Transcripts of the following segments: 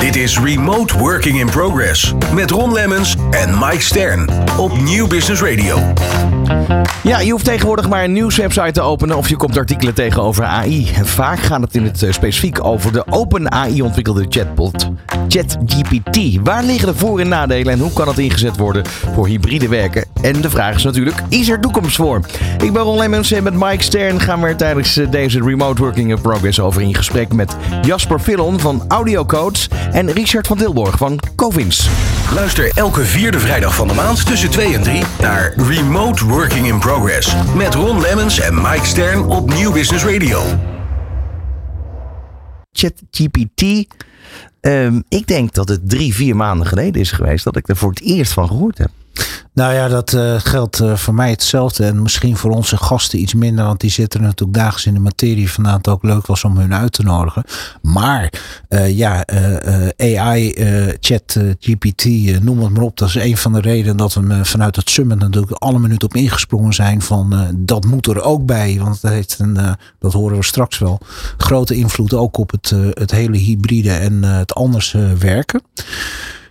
Dit is Remote Working in Progress met Ron Lemmens en Mike Stern op Nieuw Business Radio. Ja, je hoeft tegenwoordig maar een nieuwswebsite te openen of je komt artikelen tegen over AI. En vaak gaat het in het eh, specifiek over de open AI ontwikkelde chatbot ChatGPT. Waar liggen de voor- en nadelen en hoe kan het ingezet worden voor hybride werken? En de vraag is natuurlijk, is er toekomst voor? Ik ben Ron Lemmens en met Mike Stern gaan we er tijdens eh, deze Remote Working in Progress over in gesprek met Jasper Villon van Audiocodes en Richard van Dilborg van Covins. Luister elke vierde vrijdag van de maand tussen 2 en 3 naar Remote Working in Progress met Ron Lemmens en Mike Stern op Nieuw Business Radio. ChatGPT. Ehm, ik denk dat het drie, vier maanden geleden is geweest dat ik er voor het eerst van gehoord heb. Nou ja, dat uh, geldt uh, voor mij hetzelfde. En misschien voor onze gasten iets minder. Want die zitten natuurlijk dagelijks in de materie. Vandaar het ook leuk was om hun uit te nodigen. Maar uh, ja, AI, chat, GPT, noem het maar op. Dat is een van de redenen dat we vanuit het summit natuurlijk alle minuten op ingesprongen zijn. Van dat moet er ook bij. Want dat heeft een, dat horen we straks wel, grote invloed ook op het, het hele hybride en het anders werken.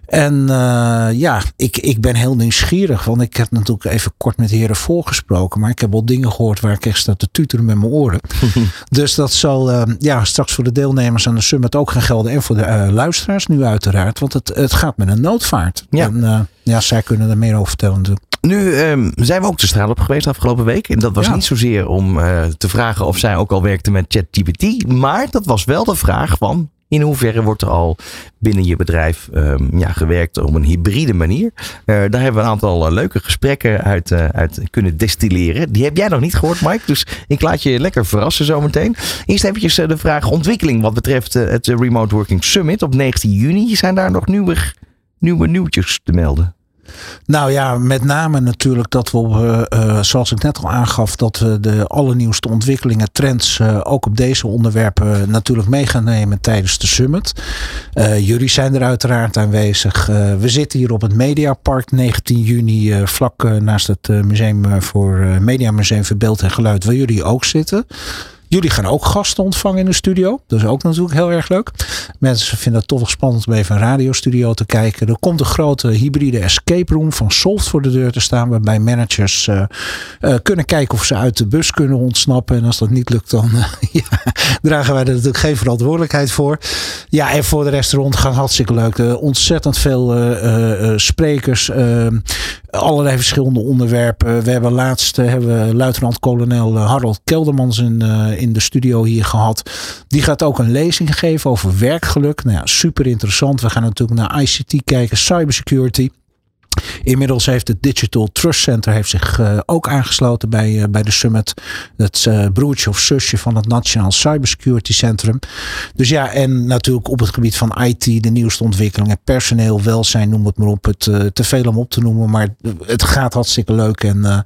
En uh, ja, ik, ik ben heel nieuwsgierig. Want ik heb natuurlijk even kort met de heren voorgesproken. Maar ik heb al dingen gehoord waar ik echt sta te tuteren met mijn oren. dus dat zal uh, ja, straks voor de deelnemers aan de summit ook gaan gelden. En voor de uh, luisteraars nu uiteraard. Want het, het gaat met een noodvaart. Ja. En ja, zij kunnen er meer over vertellen natuurlijk. Nu um, zijn we ook de straat op geweest afgelopen week. En dat was Ja. niet zozeer om uh, te vragen of zij ook al werkte met ChatGPT. Maar dat was wel de vraag van in hoeverre wordt er al binnen je bedrijf um, ja, gewerkt op een hybride manier. Uh, daar hebben we een aantal uh, leuke gesprekken uit, uh, uit kunnen destilleren. Die heb jij nog niet gehoord, Mike. Dus ik laat je lekker verrassen zometeen. Eerst eventjes de vraag ontwikkeling wat betreft het Remote Working Summit op 19 juni. Zijn daar nog nieuwe nieuwtjes te melden? Nou ja, met name natuurlijk dat we, uh, uh, zoals ik net al aangaf, dat we de allernieuwste ontwikkelingen, trends uh, ook op deze onderwerpen natuurlijk mee gaan nemen tijdens de summit. jullie zijn er uiteraard aanwezig. we zitten hier op het Mediapark 19 juni, vlak naast het Museum voor Media Museum voor Beeld en Geluid, waar jullie ook zitten. Jullie gaan ook gasten ontvangen in de studio. Dat is ook natuurlijk heel erg leuk. Mensen vinden het toch spannend om even een radiostudio te kijken. Er komt een grote hybride escape room van Soft voor de deur te staan. Waarbij managers uh, uh, kunnen kijken of ze uit de bus kunnen ontsnappen. En als dat niet lukt, dan uh, ja, dragen wij er natuurlijk geen verantwoordelijkheid voor. Ja, en voor de restaurant gaat hartstikke leuk. ontzettend veel sprekers. Allerlei verschillende onderwerpen. We hebben laatst hebben we luitenant-kolonel Harold Keldermans in in de studio hier gehad. Die gaat ook een lezing geven over werkgeluk. Nou ja, super interessant. We gaan natuurlijk naar ICT kijken, cybersecurity. Inmiddels heeft het Digital Trust Center heeft zich uh, ook aangesloten bij, uh, bij de summit. Het uh, broertje of zusje van het Nationaal Cybersecurity Centrum. Dus ja, en natuurlijk op het gebied van IT, de nieuwste ontwikkelingen, personeel, welzijn, noem het maar op. Het te veel om op te noemen, maar het gaat hartstikke leuk en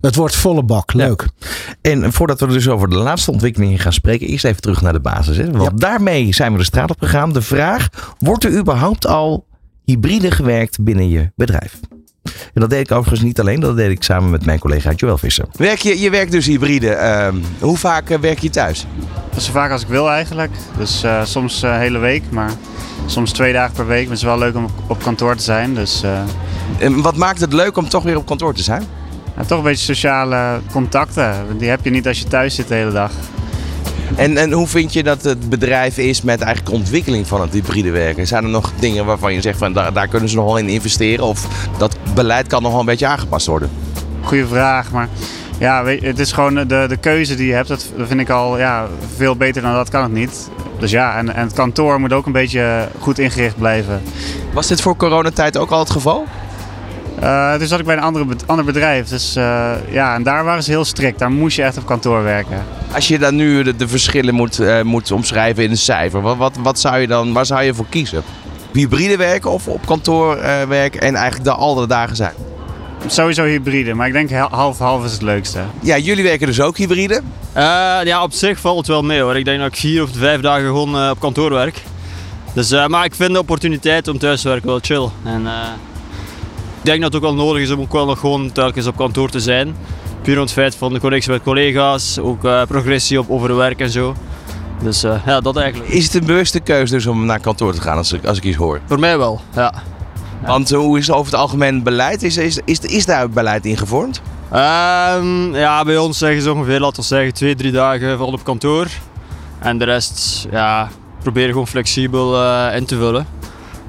het wordt volle bak. Leuk. Ja. En voordat we dus over de laatste ontwikkelingen gaan spreken, eerst even terug naar de basis. Hè? Want ja. daarmee zijn we de straat op gegaan. De vraag, wordt er überhaupt al hybride gewerkt binnen je bedrijf. En dat deed ik overigens niet alleen, dat deed ik samen met mijn collega Joël Visser. Werk je, je werkt dus hybride. Uh, hoe vaak uh, werk je thuis? Zo vaak als ik wil eigenlijk. Dus uh, soms een hele week, maar soms twee dagen per week. Maar het is wel leuk om op kantoor te zijn. Dus, eh. en wat maakt het leuk om toch weer op kantoor te zijn? Ja, toch een beetje sociale contacten. Die heb je niet als je thuis zit de hele dag. En, en hoe vind je dat het bedrijf is met eigenlijk de ontwikkeling van het hybride werken? Zijn er nog dingen waarvan je zegt van daar, daar kunnen ze nog wel in investeren? Of dat beleid kan nog wel een beetje aangepast worden? Goeie vraag, maar ja, weet, het is gewoon de, de keuze die je hebt. Dat vind ik al ja, veel beter dan dat kan het niet. Dus ja, en, en het kantoor moet ook een beetje goed ingericht blijven. Was dit voor coronatijd ook al het geval? Uh, dus zat ik bij een andere, ander bedrijf. Dus uh, ja, en daar waren ze heel strikt. Daar moest je echt op kantoor werken. Als je dan nu de, de verschillen moet, uh, moet omschrijven in een cijfer, wat, wat, wat zou je dan, waar zou je voor kiezen? Hybride werken of op kantoor werken en eigenlijk de andere dagen zijn? Sowieso hybride, maar ik denk half-half is het leukste. Ja, jullie werken dus ook hybride? ja, op zich valt het wel mee hoor. Ik denk dat ik vier of vijf dagen gewoon op kantoor werk. Dus, maar ik vind de opportuniteit om thuis te werken wel chill. En, ik denk dat het ook wel nodig is om ook wel nog gewoon telkens op kantoor te zijn. Puur om het feit van de connectie met collega's, ook uh, progressie op over werk en zo. Dus eh, ja, dat eigenlijk. Is het een bewuste keuze dus om naar kantoor te gaan als ik, als ik iets hoor? Voor mij wel, ja. Want eh, hoe is over het algemeen beleid? Is, is, is, is daar beleid in gevormd? Ehm, ja, bij ons zeggen ze ongeveer, laten we zeggen, twee, drie dagen vol op kantoor. En de rest, ja, proberen gewoon flexibel eh, in te vullen.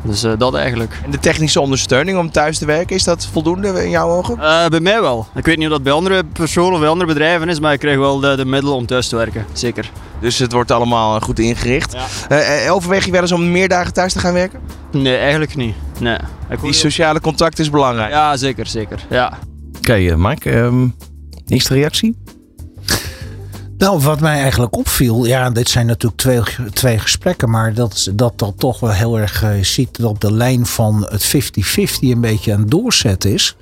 Dus eh, dat eigenlijk. En de technische ondersteuning om thuis te werken, is dat voldoende in jouw ogen? Eh, bij mij wel. Ik weet niet of dat bij andere personen of bij andere bedrijven is, maar ik krijg wel de, de middelen om thuis te werken. Zeker. Dus het wordt allemaal goed ingericht. Eh, eh, overweeg je wel eens om meer dagen thuis te gaan werken? Nee, eigenlijk niet. Nee. Die sociale contact is belangrijk. Ja, zeker, zeker. Ja. Oké, eh, Mike. ehm, eerste reactie? Nou, wat mij eigenlijk opviel, ja, dit zijn natuurlijk twee, twee gesprekken, maar dat dat, dat toch wel heel erg eh, ziet dat de lijn van het 50-50 een beetje aan het doorzetten is.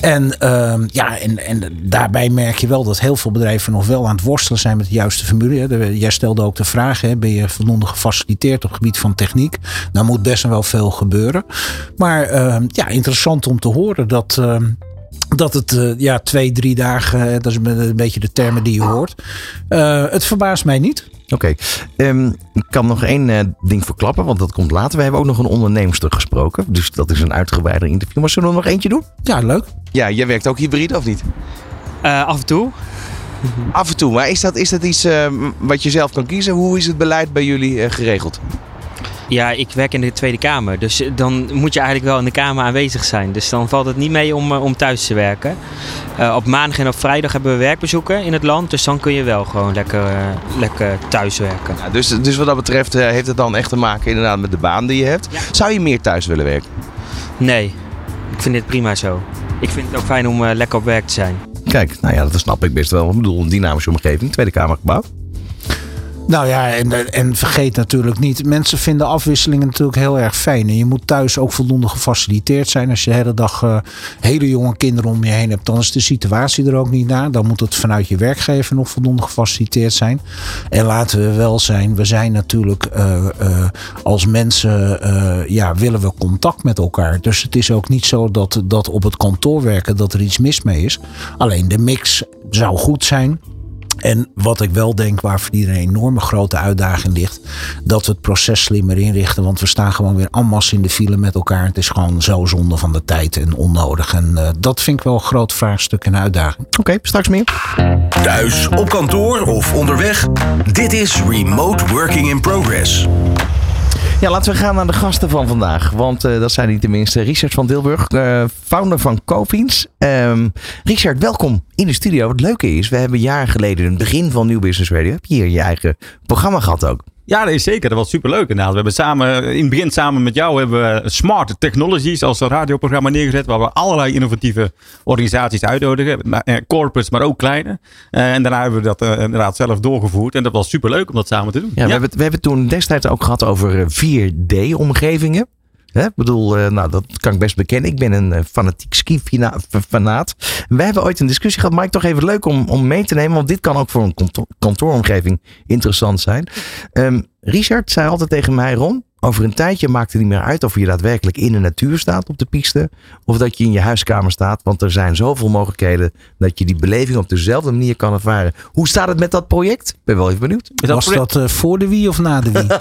En, ehm, ja, en, en daarbij merk je wel dat heel veel bedrijven nog wel aan het worstelen zijn met de juiste formule. Jij stelde ook de vraag, hè, ben je voldoende gefaciliteerd op het gebied van techniek? Nou moet best wel veel gebeuren. Maar ehm, ja, interessant om te horen dat... ehm, dat het eh, ja, twee, drie dagen, eh, dat is een beetje de termen die je hoort. Eh, het verbaast mij niet. Oké. Ehm, ik kan nog één eh, ding verklappen, want dat komt later. We hebben ook nog een onderneemster gesproken. Dus dat is een uitgebreider interview. Maar zullen we nog eentje doen? Ja, leuk. Ja, jij werkt ook hybride of niet? Eh, af en toe. Af en toe. Maar is dat, is dat iets eh, wat je zelf kan kiezen? Hoe is het beleid bij jullie geregeld? Ja, ik werk in de Tweede Kamer. Dus eh, dan moet je eigenlijk wel in de Kamer aanwezig zijn. Dus dan valt het niet mee om, eh, om thuis te werken. Eh, op maandag en op vrijdag hebben we werkbezoeken in het land. Dus dan kun je wel gewoon lekker, lekker thuis werken. Ja, dus, dus wat dat betreft eh, heeft het dan echt te maken inderdaad met de baan die je hebt. Zou je meer thuis willen werken? Nee, ik vind dit prima zo. Ik vind het ook fijn om lekker op werk te zijn. Kijk, nou ja, dat snap ik best wel. Ik bedoel, een dynamische omgeving. Tweede Kamergebouw. Nou ja, en, en vergeet natuurlijk niet, mensen vinden afwisselingen natuurlijk heel erg fijn. En je moet thuis ook voldoende gefaciliteerd zijn. Als je de hele dag eh, hele jonge kinderen om je heen hebt, dan is de situatie er ook niet naar. Dan moet het vanuit je werkgever nog voldoende gefaciliteerd zijn. En laten we wel zijn, we zijn natuurlijk eh, eh, als mensen, ja, willen we contact met elkaar. Dus het is ook niet zo dat, dat op het kantoor werken dat er iets mis mee is. Alleen de mix zou goed zijn. En wat ik wel denk, waar voor iedereen een enorme grote uitdaging ligt, dat we het proces slimmer inrichten. Want we staan gewoon weer en masse in de file met elkaar. Het is gewoon zo zonde van de tijd en onnodig. En eh, dat vind ik wel een groot vraagstuk en uitdaging. Oké, straks meer. Thuis, op kantoor of onderweg? Dit is Remote Working in Progress. Ja, laten we gaan naar de gasten van vandaag. Want eh, dat zijn niet tenminste Richard van Dilburg, eh, founder van Copins. Ehm, Richard, welkom in de studio. Het leuke is, we hebben jaren geleden, in het begin van New Business Radio, heb je hier je eigen programma gehad ook. Ja, nee, zeker. Dat was superleuk inderdaad. We hebben samen, in het begin samen met jou hebben we Smart Technologies als radioprogramma neergezet. Waar we allerlei innovatieve organisaties uitnodigen. Eh, corporates, maar ook kleine. Eh, en daarna hebben we dat eh, inderdaad zelf doorgevoerd. En dat was superleuk om dat samen te doen. Ja, We, hebben, we hebben toen destijds ook gehad over eh, 4D-omgevingen. Hè, Ik bedoel, eh, nou, dat kan ik best bekennen. Ik ben een eh, fanatiek ski-fanaat. Wij hebben ooit een discussie gehad, maar ik toch even leuk om, om mee te nemen. Want dit kan ook voor een kanto- kantooromgeving interessant zijn. Ehm, Richard zei altijd tegen mij, Ron, over een tijdje maakt het niet meer uit of je daadwerkelijk in de natuur staat op de piste. Of dat je in je huiskamer staat. Want er zijn zoveel mogelijkheden dat je die beleving op dezelfde manier kan ervaren. Hoe staat het met dat project? Ik ben wel even benieuwd. Dat Was project- dat eh, voor de wie of na de wie?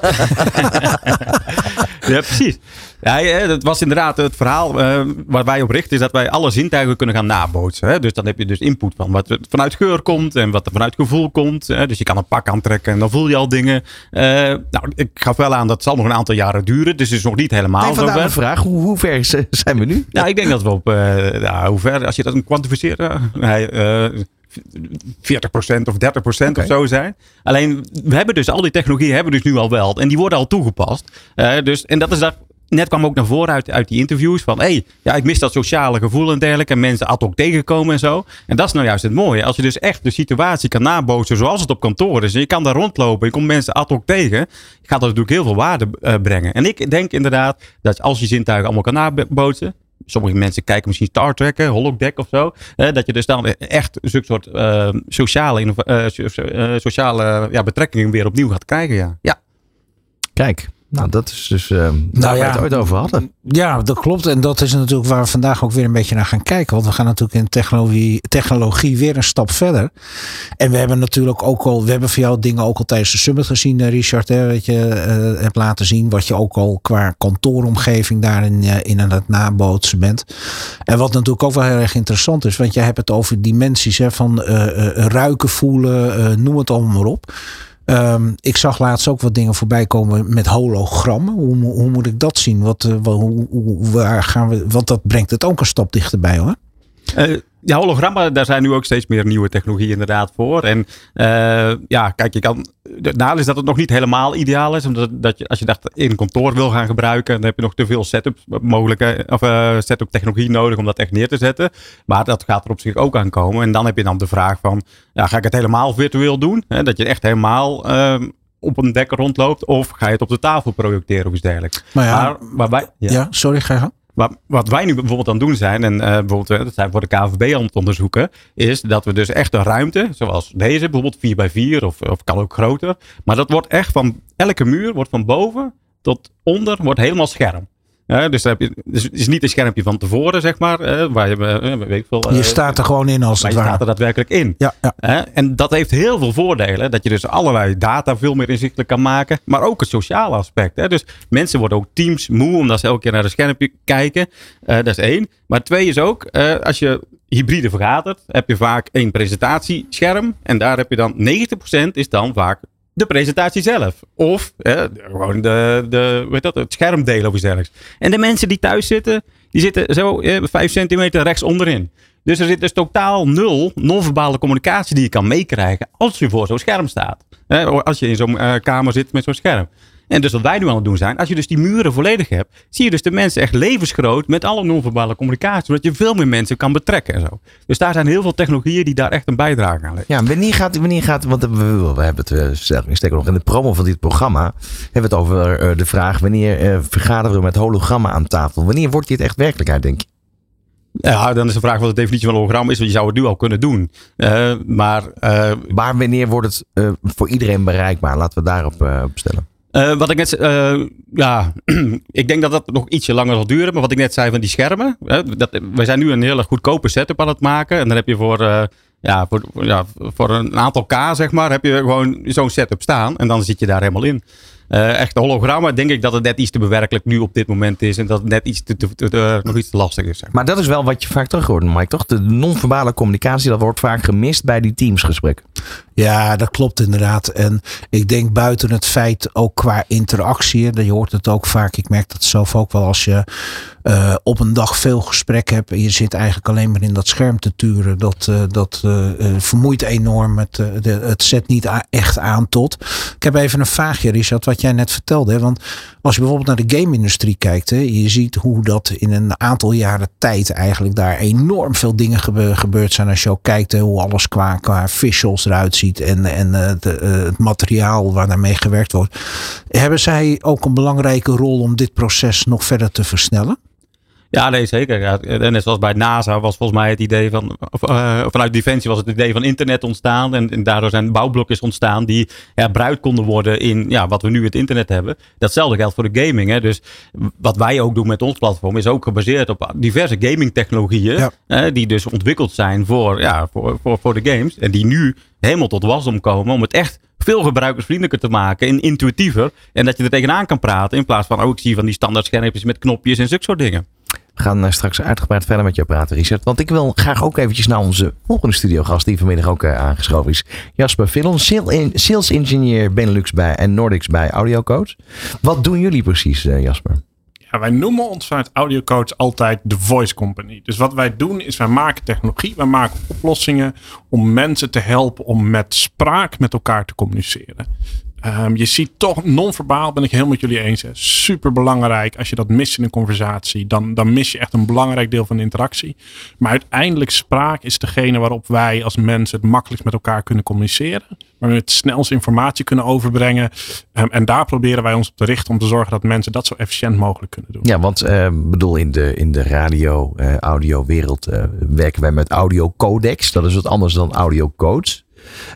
Ja, precies. Ja, dat was inderdaad het verhaal eh, waar wij op richten, is dat wij alle zintuigen kunnen gaan nabootsen. Hè? Dus dan heb je dus input van wat er vanuit geur komt en wat er vanuit gevoel komt. Hè? Dus je kan een pak aantrekken en dan voel je al dingen. Eh, nou, ik gaf wel aan dat het zal nog een aantal jaren duren, dus het is nog niet helemaal Nee, zover. de vraag, hoe, hoe ver zijn we nu? Nou, ik denk dat we op, eh ja, hoe ver, als je dat kwantificeert, eh, 40% of 30% of zo zijn. Alleen, we hebben dus al die technologieën hebben we dus nu al wel. En die worden al toegepast. Dus, en dat is dat. Net kwam ook naar voren uit, uit die interviews van... hé, hey, ja, ik mis dat sociale gevoel en dergelijke. En mensen ad hoc tegenkomen en zo. En dat is nou juist het mooie. Als je dus echt de situatie kan nabootsen zoals het op kantoor is... en je kan daar rondlopen, je komt mensen ad hoc tegen... gaat dat natuurlijk heel veel waarde eh, brengen. En ik denk inderdaad dat als je zintuigen allemaal kan nabootsen... Sommige mensen kijken misschien Star Trek, holodeck of zo. Hè, dat je dus dan echt zulke soort eh, sociale, eh, sociale ja, betrekkingen weer opnieuw gaat krijgen. Ja. ja. Kijk, Nou, dat is dus uh, waar Nou we ja. het ooit over hadden. Ja, dat klopt. En dat is natuurlijk waar we vandaag ook weer een beetje naar gaan kijken. Want we gaan natuurlijk in technologie, technologie weer een stap verder. En we hebben natuurlijk ook al, we hebben voor jou dingen ook al tijdens de summit gezien, eh, Richard. Hè, wat je eh, hebt laten zien. Wat je ook al qua kantooromgeving daarin in aan het nabootsen bent. En wat natuurlijk ook wel heel erg interessant is. Want jij hebt het over dimensies hè, van ruiken, voelen, noem het allemaal maar op. Ehm, ik zag laatst ook wat dingen voorbij komen met hologrammen. Hoe, hoe moet ik dat zien? Wat, eh, waar gaan we, want dat brengt het ook een stap dichterbij hoor. Eh, ja, hologrammen, daar zijn nu ook steeds meer nieuwe technologieën inderdaad voor. En eh, ja, kijk, je kan. Het nadeel is dat het nog niet helemaal ideaal is. Omdat dat je, als je dat in een kantoor wil gaan gebruiken, dan heb je nog te veel setup mogelijke of eh, setup technologie nodig om dat echt neer te zetten. Maar dat gaat er op zich ook aan komen. En dan heb je dan de vraag van, ja, ga ik het helemaal virtueel doen? Hè, dat je echt helemaal ehm, op een dek rondloopt. Of ga je het op de tafel projecteren of iets dergelijks. Maar ja, Maar, wij, ja. sorry, ga je. Wat, wat wij nu bijvoorbeeld aan het doen zijn, en eh, bijvoorbeeld, eh, dat zijn voor de KVB aan het onderzoeken, is dat we dus echt een ruimte, zoals deze, bijvoorbeeld 4 bij 4 of, of kan ook groter. Maar dat wordt echt van elke muur, wordt van boven tot onder, wordt helemaal scherm. Ja, dus, heb je, dus het is niet een schermpje van tevoren, zeg maar, eh, waar je, eh, weet ik veel, Je eh, staat er gewoon in als het je staat ware. er daadwerkelijk in. Ja, ja. En dat heeft heel veel voordelen. Dat je dus allerlei data veel meer inzichtelijk kan maken. Maar ook het sociale aspect. Hè? Dus mensen worden ook teams moe omdat ze elke keer naar de schermpje kijken. Eh, dat is één. Maar twee is ook, eh, als je hybride vergadert, heb je vaak één presentatiescherm. En daar heb je dan 90% is dan vaak de presentatie zelf. Of eh, gewoon de, de, weet dat, het scherm delen of iets dergelijks. En de mensen die thuis zitten, die zitten zo eh, vijf centimeter rechts onderin. Dus er zit dus totaal nul non-verbale communicatie die je kan meekrijgen als je voor zo'n scherm staat. Hè, als je in zo'n eh, kamer zit met zo'n scherm. En dus wat wij nu aan het doen zijn, als je dus die muren volledig hebt, zie je dus de mensen echt levensgroot met alle non-verbale communicatie. Zodat je veel meer mensen kan betrekken en zo. Dus daar zijn heel veel technologieën die daar echt een bijdrage aan leveren. Ja, wanneer gaat, wanneer gaat want we, we, hebben het, eh, steek nog in de promo van dit programma, hebben we het over eh, de vraag wanneer eh, vergaderen we met hologrammen aan tafel? Wanneer wordt dit echt werkelijkheid, denk je? Ja, dan is de vraag wat de definitie van hologram is, want je zou het nu al kunnen doen. Eh, maar eh, Maar wanneer wordt het eh, voor iedereen bereikbaar? Laten we daarop eh, op stellen. Eh, wat ik net eh, ja, ik denk dat dat nog ietsje langer zal duren. Maar wat ik net zei van die schermen. Hè, dat, wij zijn nu een hele goedkope setup aan het maken. En dan heb je voor, eh, ja, voor- ja, voor een aantal K, zeg maar, heb je gewoon zo'n setup staan. En dan zit je daar helemaal in. Eh echt hologrammen, denk ik dat het net iets te bewerkelijk nu op dit moment is. En dat het net iets te, te- te- te- nog iets te lastig is. Zeg maar. Maar dat is wel wat je vaak terug hoort, Mike, toch? De non-verbale communicatie, dat wordt vaak gemist bij die teamsgesprekken. Ja, dat klopt inderdaad. En ik denk buiten het feit ook qua interactie. hè, Je hoort het ook vaak. Ik merk dat zelf ook wel als je eh, op een dag veel gesprek hebt. En je zit eigenlijk alleen maar in dat scherm te turen. Dat, eh, dat eh, eh, vermoeit enorm. Het, eh, de, het zet niet echt aan tot. Ik heb even een vraagje, Richard. Wat jij net vertelde. Hè? Want als je bijvoorbeeld naar de game-industrie kijkt. Hè, je ziet hoe dat in een aantal jaren tijd eigenlijk daar enorm veel dingen gebe- gebeurd zijn. Als je ook kijkt hoe alles qua, qua visuals eruit ziet. En, en eh, eh, het materiaal waar daarmee gewerkt wordt. Hebben zij ook een belangrijke rol om dit proces nog verder te versnellen? Ja, nee, zeker. Ja, net zoals bij NASA was volgens mij het idee van, of, eh, vanuit Defensie was het idee van internet ontstaan. En, en daardoor zijn bouwblokjes ontstaan die herbruikt konden worden in ja, wat we nu het internet hebben. Datzelfde geldt voor de gaming. Hè. Dus wat wij ook doen met ons platform is ook gebaseerd op diverse gaming technologieën. Ja. die dus ontwikkeld zijn voor, ja, voor, voor, voor de games. En die nu helemaal tot wasdom komen om het echt veel gebruikersvriendelijker te maken en intuïtiever. En dat je er tegenaan kan praten in plaats van, oh ik zie van die standaard schermpjes met knopjes en zulke soort dingen. Gaan eh, straks uitgebreid verder met jou praten, Richard. Want ik wil graag ook eventjes naar onze volgende studiogast, die vanmiddag ook eh, aangeschoven is. Jasper Villon, sales engineer Benelux bij en Nordics bij AudioCoach. Wat doen jullie precies, eh, Jasper? Ja, wij noemen ons vanuit AudioCoach altijd de voice company. Dus wat wij doen is wij maken technologie, wij maken oplossingen om mensen te helpen om met spraak met elkaar te communiceren. Ehm, je ziet toch, non-verbaal ben ik heel met jullie eens. Super belangrijk. Als je dat mist in een conversatie, dan, dan mis je echt een belangrijk deel van de interactie. Maar uiteindelijk, spraak is degene waarop wij als mensen het makkelijkst met elkaar kunnen communiceren. Waar we het snelst informatie kunnen overbrengen. Ehm, en daar proberen wij ons op te richten om te zorgen dat mensen dat zo efficiënt mogelijk kunnen doen. Ja, want eh, bedoel, in de, in de radio, eh, audio wereld eh, werken wij met audio codecs. Dat is wat anders dan audio codes.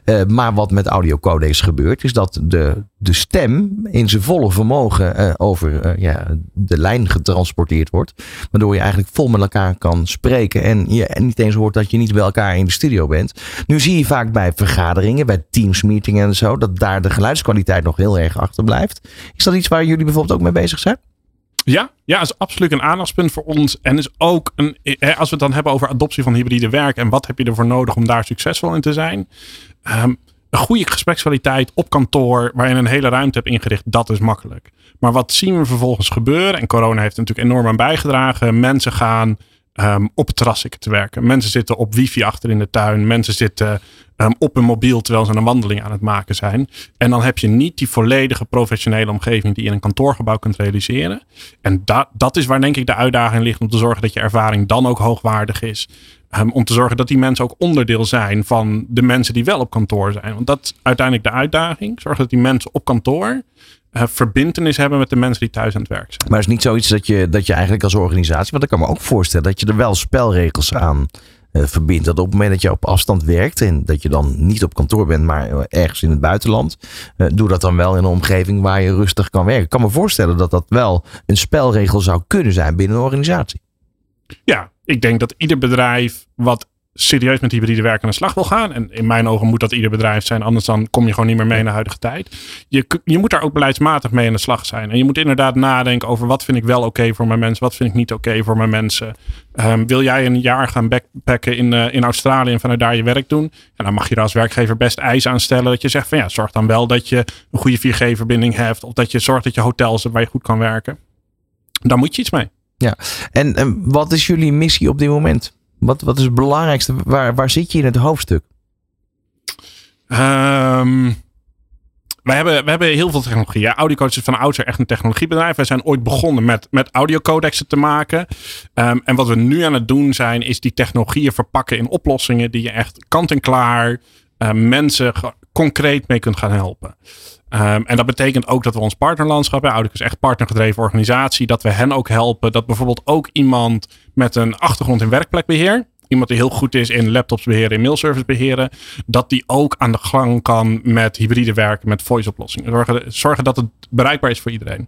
Eh, maar wat met audiocodex gebeurt, is dat de, de stem in zijn volle vermogen eh, over eh, ja, de lijn getransporteerd wordt. Waardoor je eigenlijk vol met elkaar kan spreken. En je en niet eens hoort dat je niet bij elkaar in de studio bent. Nu zie je vaak bij vergaderingen, bij teamsmeetingen en zo, dat daar de geluidskwaliteit nog heel erg achterblijft. Is dat iets waar jullie bijvoorbeeld ook mee bezig zijn? Ja, ja, is absoluut een aandachtspunt voor ons. En is ook een, hè, als we het dan hebben over adoptie van hybride werk en wat heb je ervoor nodig om daar succesvol in te zijn. Ehm, een goede gesprekskwaliteit op kantoor, waar je een hele ruimte hebt ingericht, dat is makkelijk. Maar wat zien we vervolgens gebeuren? En corona heeft er natuurlijk enorm aan bijgedragen. Mensen gaan ehm, op het terras zitten te werken. Mensen zitten op wifi achter in de tuin. Mensen zitten ehm, op hun mobiel terwijl ze een wandeling aan het maken zijn. En dan heb je niet die volledige professionele omgeving die je in een kantoorgebouw kunt realiseren. En da dat is waar denk ik de uitdaging ligt om te zorgen dat je ervaring dan ook hoogwaardig is. Ehm, om te zorgen dat die mensen ook onderdeel zijn van de mensen die wel op kantoor zijn. Want dat is uiteindelijk de uitdaging. Zorg dat die mensen op kantoor verbindenis hebben met de mensen die thuis aan het werk zijn. Maar het is niet zoiets dat je, dat je eigenlijk als organisatie, want ik kan me ook voorstellen dat je er wel spelregels aan uh, verbindt. Dat op het moment dat je op afstand werkt en dat je dan niet op kantoor bent, maar ergens in het buitenland, uh, doe dat dan wel in een omgeving waar je rustig kan werken. Ik kan me voorstellen dat dat wel een spelregel zou kunnen zijn binnen een organisatie. Ja, ik denk dat ieder bedrijf wat serieus met hybride werken aan de slag wil gaan. En in mijn ogen moet dat ieder bedrijf zijn. Anders dan kom je gewoon niet meer mee in de huidige tijd. Je, je moet daar ook beleidsmatig mee aan de slag zijn. En je moet inderdaad nadenken over wat vind ik wel oké voor mijn mensen. Wat vind ik niet oké voor mijn mensen. Um, wil jij een jaar gaan backpacken in, uh, in Australië en vanuit daar je werk doen? En dan mag je er als werkgever best eisen aan stellen. Dat je zegt van ja, zorg dan wel dat je een goede 4G-verbinding hebt. Of dat je zorgt dat je hotels hebt waar je goed kan werken. Daar moet je iets mee. Ja, en wat is jullie missie op dit moment? Wat, wat is het belangrijkste? Waar, waar zit je in het hoofdstuk? Um, wij hebben, we hebben heel veel technologie. Ja, is van oudsher echt een technologiebedrijf. Wij zijn ooit begonnen met, met audiocodexen te maken. Um, en wat we nu aan het doen zijn, is die technologieën verpakken in oplossingen die je echt kant-en-klaar uh, mensen concreet mee kunt gaan helpen. Um, en dat betekent ook dat we ons partnerlandschap, Audicus is echt partnergedreven organisatie, dat we hen ook helpen. Dat bijvoorbeeld ook iemand met een achtergrond in werkplekbeheer, iemand die heel goed is in laptops beheren, in mailservice beheren, dat die ook aan de gang kan met hybride werken, met voice oplossingen. Zorgen, zorgen dat het bereikbaar is voor iedereen.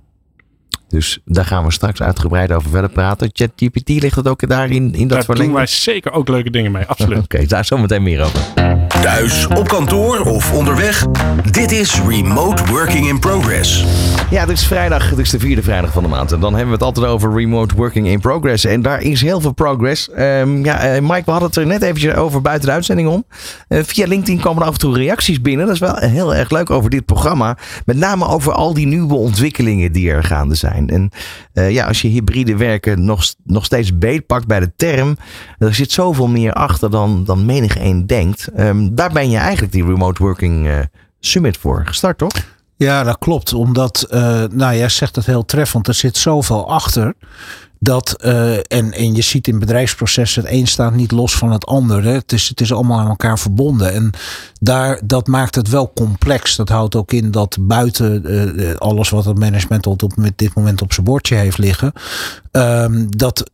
Dus daar gaan we straks uitgebreid over verder praten. ChatGPT ligt het ook daarin in dat Daar verlengde? doen wij zeker ook leuke dingen mee, absoluut. Oké, okay, daar zometeen meer over. Thuis, op kantoor of onderweg. Dit is Remote Working in Progress. Ja, het is vrijdag. Het is de vierde vrijdag van de maand. En dan hebben we het altijd over Remote Working in Progress. En daar is heel veel progress. Um, ja, uh, Mike, we hadden het er net eventjes over buiten de uitzending om. Uh, via LinkedIn komen er af en toe reacties binnen. Dat is wel heel erg leuk over dit programma. Met name over al die nieuwe ontwikkelingen die er gaande zijn. En uh, ja, als je hybride werken nog, nog steeds beetpakt bij de term. Er zit zoveel meer achter dan, dan menig een denkt. Um, daar ben je eigenlijk die Remote Working Summit voor gestart, toch? Ja, dat klopt. Omdat, uh, nou jij zegt het heel treffend, er zit zoveel achter. Dat, uh, en, en je ziet in bedrijfsprocessen, het een staat niet los van het ander. Het, is, het is allemaal aan elkaar verbonden. En daar, dat maakt het wel complex. Dat houdt ook in dat buiten uh, alles wat het management op dit moment op zijn bordje heeft liggen. Um, dat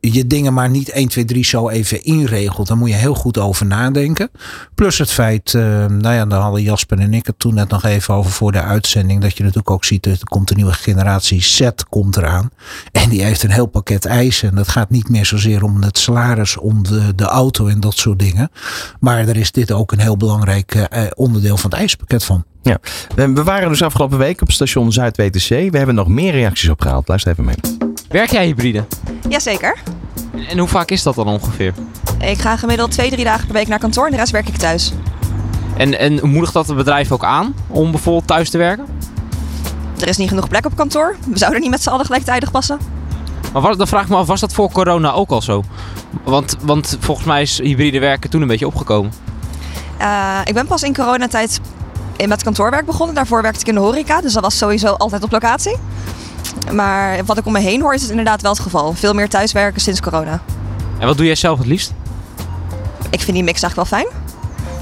je dingen maar niet 1, 2, 3 zo even inregelt. Daar moet je heel goed over nadenken. Plus het feit, nou ja, daar hadden Jasper en ik het toen net nog even over voor de uitzending. Dat je natuurlijk ook ziet, er komt een nieuwe generatie Z komt eraan. En die heeft een heel pakket eisen. En dat gaat niet meer zozeer om het salaris, om de, de auto en dat soort dingen. Maar er is dit ook een heel belangrijk uh, onderdeel van het eisenpakket van. Ja, we waren dus afgelopen week op station Zuid-WTC. We hebben nog meer reacties opgehaald. Luister even mee. Werk jij hybride? Jazeker. En hoe vaak is dat dan ongeveer? Ik ga gemiddeld twee, drie dagen per week naar kantoor en de rest werk ik thuis. En, en moedigt dat het bedrijf ook aan om bijvoorbeeld thuis te werken? Er is niet genoeg plek op kantoor. We zouden niet met z'n allen gelijktijdig passen. Maar was, dan vraag ik me af, was dat voor corona ook al zo? Want, want volgens mij is hybride werken toen een beetje opgekomen. Uh, ik ben pas in coronatijd met kantoorwerk begonnen. Daarvoor werkte ik in de horeca, dus dat was sowieso altijd op locatie. Maar wat ik om me heen hoor is het inderdaad wel het geval. Veel meer thuiswerken sinds corona. En wat doe jij zelf het liefst? Ik vind die mix eigenlijk wel fijn.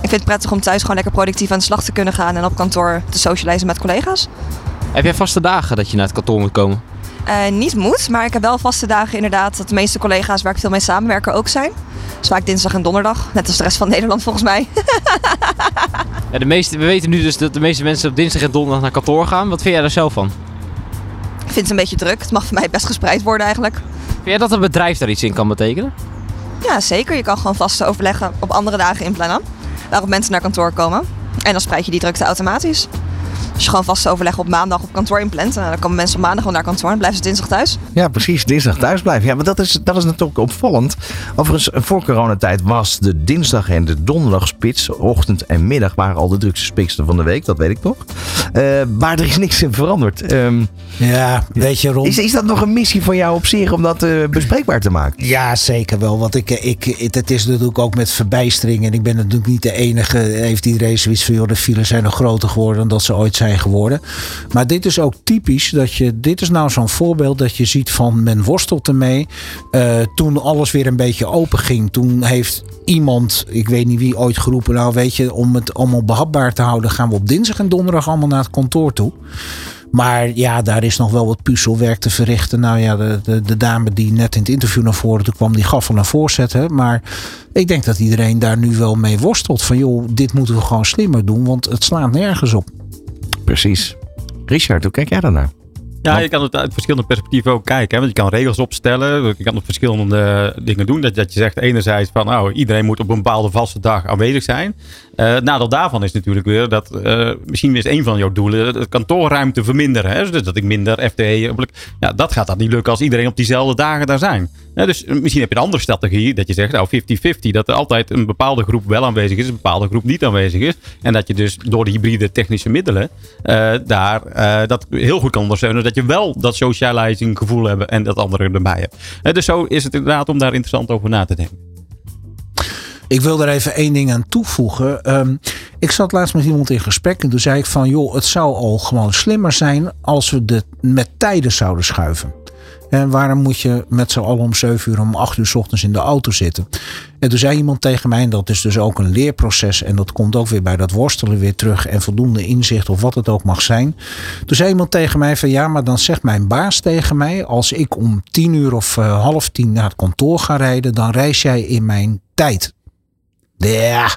Ik vind het prettig om thuis gewoon lekker productief aan de slag te kunnen gaan en op kantoor te socializen met collega's. Heb jij vaste dagen dat je naar het kantoor moet komen? Uh, niet moet, maar ik heb wel vaste dagen inderdaad dat de meeste collega's waar ik veel mee samenwerken ook zijn. is vaak dinsdag en donderdag. Net als de rest van Nederland volgens mij. Ja, de meeste, we weten nu dus dat de meeste mensen op dinsdag en donderdag naar kantoor gaan. Wat vind jij daar zelf van? Ik vind het een beetje druk. Het mag voor mij best gespreid worden eigenlijk. Vind jij dat een bedrijf daar iets in kan betekenen? Ja, zeker. Je kan gewoon vaste overleggen op andere dagen inplannen. Waarop mensen naar kantoor komen. En dan spreid je die drukte automatisch. Als je gewoon vaste overleg op maandag op kantoor inplant, eh, dan komen mensen op maandag gewoon naar kantoor en blijven ze dinsdag thuis. Ja, precies. Dinsdag thuis blijven. Ja, maar dat is, dat is natuurlijk opvallend. Overigens, voor coronatijd was de dinsdag en de donderdagspits, ochtend en middag, waren al de drukste spitsen van de week. Dat weet ik toch. Eh, maar er is niks in veranderd. Ehm, Ja, weet je Ron. is, is dat nog een missie van jou op zich om dat eh, bespreekbaar te maken? Ja, zeker wel. Want ik, ik, het, het is natuurlijk ook met verbijstering. En ik ben natuurlijk niet de enige. Heeft iedereen zoiets van, joh, de files zijn nog groter geworden dan dat ze ooit zijn geworden. Maar dit is ook typisch. Dat je, dit is nou zo'n voorbeeld dat je ziet van men worstelt ermee. Eh, toen alles weer een beetje open ging. Toen heeft iemand, ik weet niet wie ooit geroepen. Nou weet je, om het allemaal behapbaar te houden. Gaan we op dinsdag en donderdag allemaal naar het kantoor toe. Maar ja, daar is nog wel wat puzzelwerk te verrichten. Nou ja, de, de, de dame die net in het interview naar voren toe kwam, die gaf al een voorzet. Maar ik denk dat iedereen daar nu wel mee worstelt. Van joh, dit moeten we gewoon slimmer doen, want het slaat nergens op. Precies. Richard, hoe kijk jij daarnaar? Ja, je kan het uit verschillende perspectieven ook kijken. Hè? Want je kan regels opstellen. Je kan op verschillende dingen doen. Dat, dat je zegt enerzijds van nou, iedereen moet op een bepaalde vaste dag aanwezig zijn. Eh nadeel daarvan is natuurlijk weer dat eh, misschien is een van jouw doelen de kantoorruimte verminderen. Hè? Dus dat ik minder FTE. Ja, dat gaat dan niet lukken als iedereen op diezelfde dagen daar zijn. Ja, dus eh, misschien heb je een andere strategie dat je zegt nou 50-50. Dat er altijd een bepaalde groep wel aanwezig is, een bepaalde groep niet aanwezig is. En dat je dus door de hybride technische middelen eh, daar eh, dat heel goed kan ondersteunen. Dat je wel dat socializing gevoel hebt en dat andere erbij hebt. Eh, dus zo is het inderdaad om daar interessant over na te denken. Ik wil daar even één ding aan toevoegen. Ehm, ik zat laatst met iemand in gesprek en toen zei ik van joh, het zou al gewoon slimmer zijn als we de met tijden zouden schuiven. En waarom moet je met z'n allen om 7 uur om 8 uur 's ochtends in de auto zitten? En toen zei iemand tegen mij, en dat is dus ook een leerproces. En dat komt ook weer bij dat worstelen weer terug. En voldoende inzicht of wat het ook mag zijn. Toen zei iemand tegen mij van ja, maar dan zegt mijn baas tegen mij. Als ik om 10 uur of eh, half tien naar het kantoor ga rijden. Dan reis jij in mijn tijd. Ja,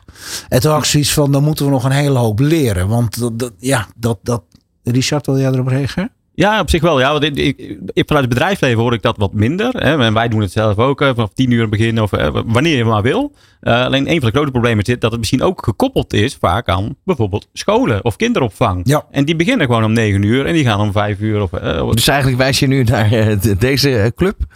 en toen had zoiets van, dan moeten we nog een hele hoop leren. Want dat, dat- ja, dat, dat... Richard, wil jij erop reageren? Ja, op zich wel. Ja, want ik, ik, ik- vanuit het bedrijfsleven hoor ik dat wat minder. Hè. En wij doen het zelf ook. Vanaf tien uur beginnen of eh, wanneer je maar wil. Eh, alleen een van de grote problemen zit dat het misschien ook gekoppeld is vaak aan bijvoorbeeld scholen of kinderopvang. Ja. En die beginnen gewoon om negen uur en die gaan om vijf uur. Of, eh, Dus eigenlijk wijs je nu naar de- deze club.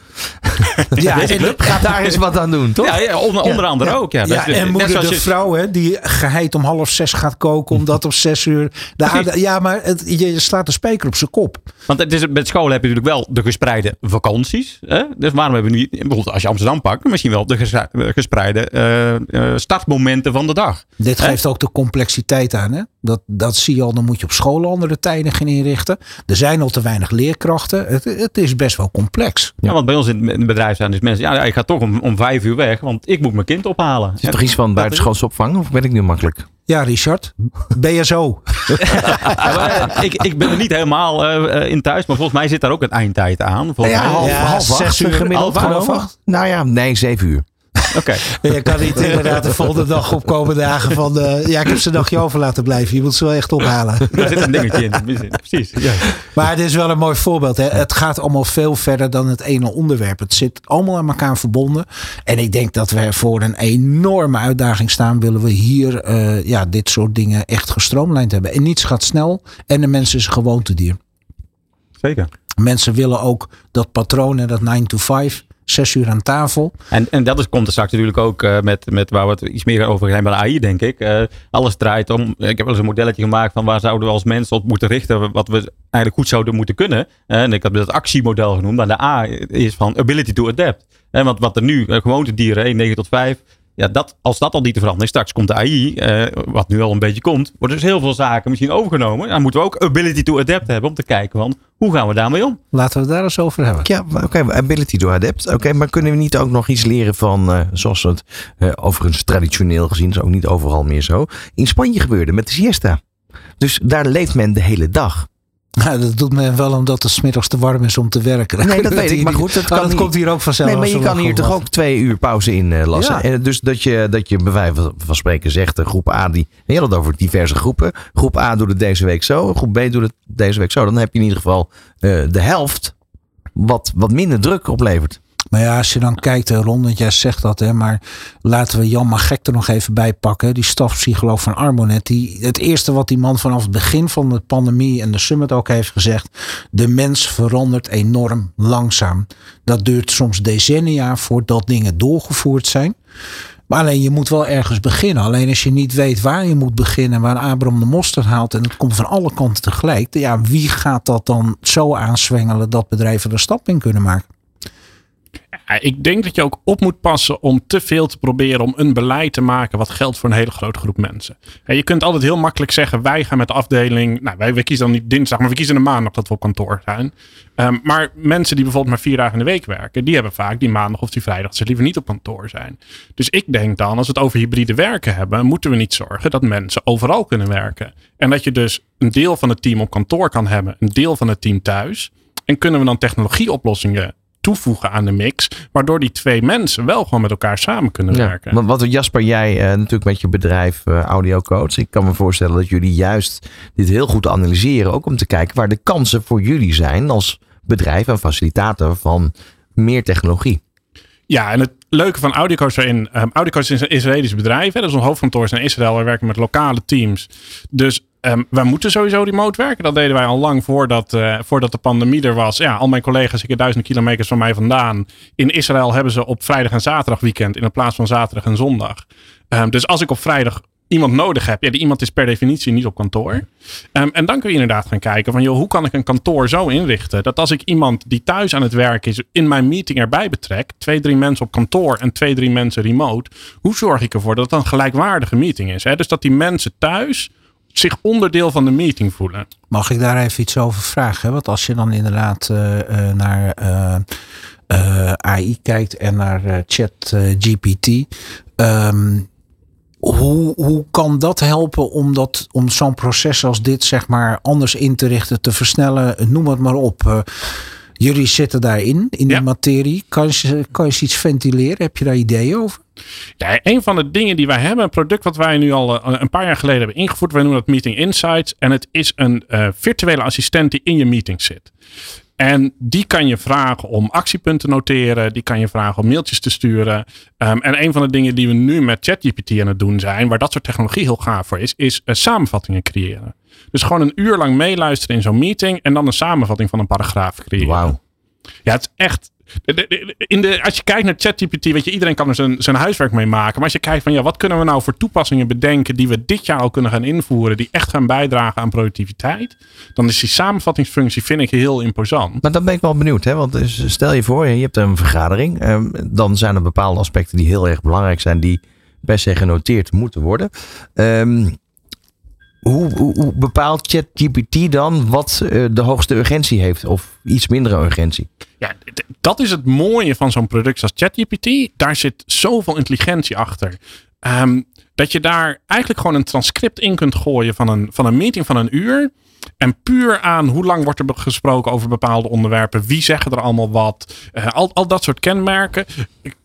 Ja, deze club. Ga daar eens wat aan doen, toch? ja, ja, onder, onder andere ook. Ja, Dat Ja, is en net moeder zoals de je- vrouw hè, die geheid om half zes gaat koken omdat om zes uur... De Precies. aarde- ja, maar het, je, je slaat de spijker op zijn kop. Want het is, met scholen heb je natuurlijk wel de gespreide vakanties. Hè? Dus waarom hebben we niet, bijvoorbeeld als je Amsterdam pakt, misschien wel de gespreide eh, eh, startmomenten van de dag. Dit Hè? geeft ook de complexiteit aan. Hè? Dat, dat zie je al, dan moet je op scholen andere tijden gaan inrichten. Er zijn al te weinig leerkrachten. Het, het is best wel complex. Ja. want bij ons in het bedrijf zijn dus mensen, ja, ja, ik ga toch om, om vijf uur weg, want ik moet mijn kind ophalen. Is het toch iets van buitenschoolse opvang? Of ben ik nu makkelijk? Ja, Richard, BSO. Ja, maar, eh, ik, ik ben er niet helemaal eh, eh, in thuis, maar volgens mij zit daar ook een eindtijd aan. Volgens Ja, mij. half, Ja, half zes uur, gemiddeld half. Nou ja, nee, zeven uur. Oké. Je kan niet inderdaad de volgende dag opkomen dagen van... eh, ja, ik heb ze een dagje over laten blijven. Je moet ze wel echt ophalen. Daar zit een dingetje in. Precies. Ja. Maar het is wel een mooi voorbeeld. Hè? Het gaat allemaal veel verder dan het ene onderwerp. Het zit allemaal aan elkaar verbonden. En ik denk dat we voor een enorme uitdaging staan. Willen we hier eh, ja, dit soort dingen echt gestroomlijnd hebben. En niets gaat snel. En de mensen is een gewoontedier. Zeker. Mensen willen ook dat patroon en dat 9 to 5. Zes uur aan tafel. En, en dat is, komt er straks natuurlijk ook eh, met, met waar we het iets meer over zijn bij de AI, denk ik. Eh, alles draait om. Ik heb wel eens een modelletje gemaakt van waar zouden we als mensen op moeten richten. Wat we eigenlijk goed zouden moeten kunnen. Eh, en ik heb dat actiemodel genoemd. Maar de A is van ability to adapt. En want wat er nu, gewoontedieren, 1, 9 tot 5. Ja, dat, als dat al niet te veranderen straks komt de AI, wat nu al een beetje komt, worden dus heel veel zaken misschien overgenomen. Dan moeten we ook ability to adapt hebben om te kijken, want hoe gaan we daarmee om? Laten we het daar eens over hebben. Ja, oké, ability to adapt. Oké, maar kunnen we niet ook nog iets leren van, eh, zoals het eh, overigens traditioneel gezien, is ook niet overal meer zo, in Spanje gebeurde met de siesta. Dus daar leeft men de hele dag. Nou, dat doet men wel omdat het 's middags te warm is om te werken. Nee, dat weet ik. Maar goed, dat, kan dat komt hier ook vanzelf. Nee, maar je kan hier toch ook twee uur pauze in eh, lassen. Ja. En dus dat je, dat je bij wijze van spreken zegt, groep A, die, je had het over diverse groepen. Groep A doet het deze week zo, groep B doet het deze week zo. Dan heb je in ieder geval eh, de helft wat, wat minder druk oplevert. Maar ja, als je dan kijkt, eh, Ron, want jij zegt dat, hè, maar laten we Jan Magek er nog even bij pakken. Die stafpsycholoog van Armonet. Die, het eerste wat die man vanaf het begin van de pandemie en de summit ook heeft gezegd. De mens verandert enorm langzaam. Dat duurt soms decennia voordat dingen doorgevoerd zijn. Maar alleen je moet wel ergens beginnen. Alleen als je niet weet waar je moet beginnen, waar Abraham de mosterd haalt en het komt van alle kanten tegelijk. Ja, wie gaat dat dan zo aanzwengelen dat bedrijven er stap in kunnen maken? Ik denk dat je ook op moet passen om te veel te proberen om een beleid te maken wat geldt voor een hele grote groep mensen. Ja, je kunt altijd heel makkelijk zeggen, wij gaan met de afdeling, nou wij, kiezen dan niet dinsdag, maar we kiezen een maandag dat we op kantoor zijn. Ehm, maar mensen die bijvoorbeeld maar vier dagen in de week werken, die hebben vaak die maandag of die vrijdag ze liever niet op kantoor zijn. Dus ik denk dan, als we het over hybride werken hebben, moeten we niet zorgen dat mensen overal kunnen werken. En dat je dus een deel van het team op kantoor kan hebben, een deel van het team thuis. En kunnen we dan technologieoplossingen toevoegen aan de mix, waardoor die twee mensen wel gewoon met elkaar samen kunnen werken. Want wat Jasper, jij eh, natuurlijk met je bedrijf eh Audio Coach. Ik kan me voorstellen dat jullie juist dit heel goed analyseren. Ook om te kijken waar de kansen voor jullie zijn als bedrijf en facilitator van meer technologie. Ja, en het leuke van Audiocoach erin. Um, Audiocoach is een Israëlisch bedrijf. Hè, dat is een hoofdkantoor is in Israël. We werken met lokale teams. Dus um, wij moeten sowieso remote werken. Dat deden wij al lang voordat, uh, voordat de pandemie er was. Ja, al mijn collega's, ik heb duizenden kilometers van mij vandaan. In Israël hebben ze op vrijdag en zaterdag weekend. In plaats van zaterdag en zondag. Um, dus als ik op vrijdag iemand nodig heb. Ja, die iemand is per definitie niet op kantoor. Um, en dan kun je inderdaad gaan kijken van, joh, hoe kan ik een kantoor zo inrichten dat als ik iemand die thuis aan het werk is in mijn meeting erbij betrek, twee, drie mensen op kantoor en twee, drie mensen remote, hoe zorg ik ervoor dat het een gelijkwaardige meeting is? Hè? Dus dat die mensen thuis zich onderdeel van de meeting voelen. Mag ik daar even iets over vragen? Want als je dan inderdaad uh, uh, naar uh, AI kijkt en naar chat GPT. Um, hoe, hoe kan dat helpen om, dat, om zo'n proces als dit zeg maar anders in te richten, te versnellen? Noem het maar op. Jullie zitten daarin, in ja. die materie. Kan je, kan je iets ventileren? Heb je daar ideeën over? Ja, een van de dingen die wij hebben, een product wat wij nu al uh, een paar jaar geleden hebben ingevoerd, wij noemen dat Meeting Insights. En het is een uh, virtuele assistent die in je meeting zit. En die kan je vragen om actiepunten te noteren. Die kan je vragen om mailtjes te sturen. Um, en een van de dingen die we nu met ChatGPT aan het doen zijn, waar dat soort technologie heel gaaf voor is, is uh, samenvattingen creëren. Dus gewoon een uur lang meeluisteren in zo'n meeting en dan een samenvatting van een paragraaf creëren. Wauw. Ja, het is echt. In de, als je kijkt naar ChatGPT, weet je, iedereen kan er zijn, zijn huiswerk mee maken. Maar als je kijkt van ja, wat kunnen we nou voor toepassingen bedenken die we dit jaar al kunnen gaan invoeren, die echt gaan bijdragen aan productiviteit, dan is die samenvattingsfunctie, vind ik, heel imposant. Maar dan ben ik wel benieuwd, hè? want stel je voor, je hebt een vergadering, um, dan zijn er bepaalde aspecten die heel erg belangrijk zijn, die per se genoteerd moeten worden. Um, hoe, bepaalt ChatGPT dan wat uh, de hoogste urgentie heeft of iets mindere urgentie? Ja, dat is het mooie van zo'n product als ChatGPT. Daar zit zoveel intelligentie achter. Um, dat je daar eigenlijk gewoon een transcript in kunt gooien van een, van een meeting van een uur. En puur aan hoe lang wordt er gesproken over bepaalde onderwerpen. Wie zeggen er allemaal wat. Uh, al, al dat soort kenmerken.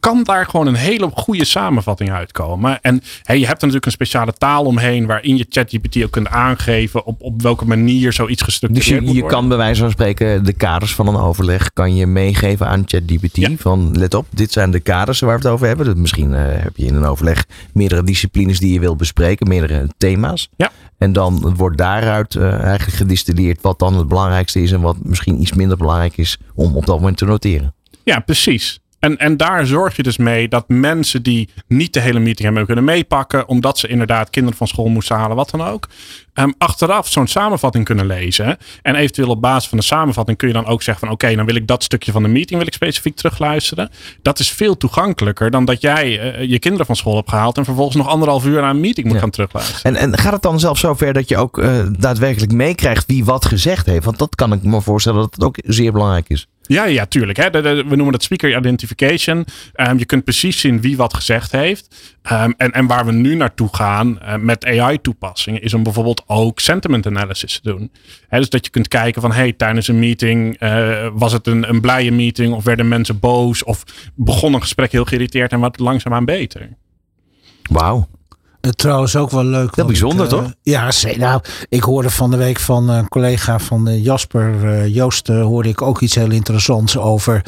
Kan daar gewoon een hele goede samenvatting uitkomen. En hey, je hebt er natuurlijk een speciale taal omheen. Waarin je ChatGPT ook kunt aangeven. Op, op welke manier zoiets gestructureerd Dus je, je kan bij wijze van spreken de kaders van een overleg. Kan je meegeven aan ChatGPT. Ja. Van let op, dit zijn de kaders waar we het over hebben. Dus misschien uh, heb je in een overleg meerdere disciplines die je wil bespreken. Meerdere thema's. Ja. En dan wordt daaruit uh, eigenlijk gedistilleerd wat dan het belangrijkste is en wat misschien iets minder belangrijk is om op dat moment te noteren. Ja, precies. En, en daar zorg je dus mee dat mensen die niet de hele meeting hebben kunnen meepakken, omdat ze inderdaad kinderen van school moesten halen, wat dan ook, um, achteraf zo'n samenvatting kunnen lezen. En eventueel op basis van de samenvatting kun je dan ook zeggen van oké, okay, dan wil ik dat stukje van de meeting wil ik specifiek terugluisteren. Dat is veel toegankelijker dan dat jij uh, je kinderen van school hebt gehaald en vervolgens nog anderhalf uur aan een meeting moet ja. gaan terugluisteren. En, en gaat het dan zelfs zover dat je ook uh, daadwerkelijk meekrijgt wie wat gezegd heeft? Want dat kan ik me voorstellen dat het ook zeer belangrijk is. Ja, ja, tuurlijk. Hè. We noemen dat speaker identification. Ehm, je kunt precies zien wie wat gezegd heeft. Ehm, en, en waar we nu naartoe gaan eh, met AI-toepassingen, is om bijvoorbeeld ook sentiment analysis te doen. Dus dat je kunt kijken van, hey, tijdens een meeting eh, was het een, een blije meeting of werden mensen boos of begon een gesprek heel geïrriteerd en wat langzaamaan beter. Wauw. Eh, trouwens ook wel leuk. Heel bijzonder, ik, eh, toch? Ja, nou, ik hoorde van de week van een collega van eh, Jasper Joost, hoorde ik ook iets heel interessants over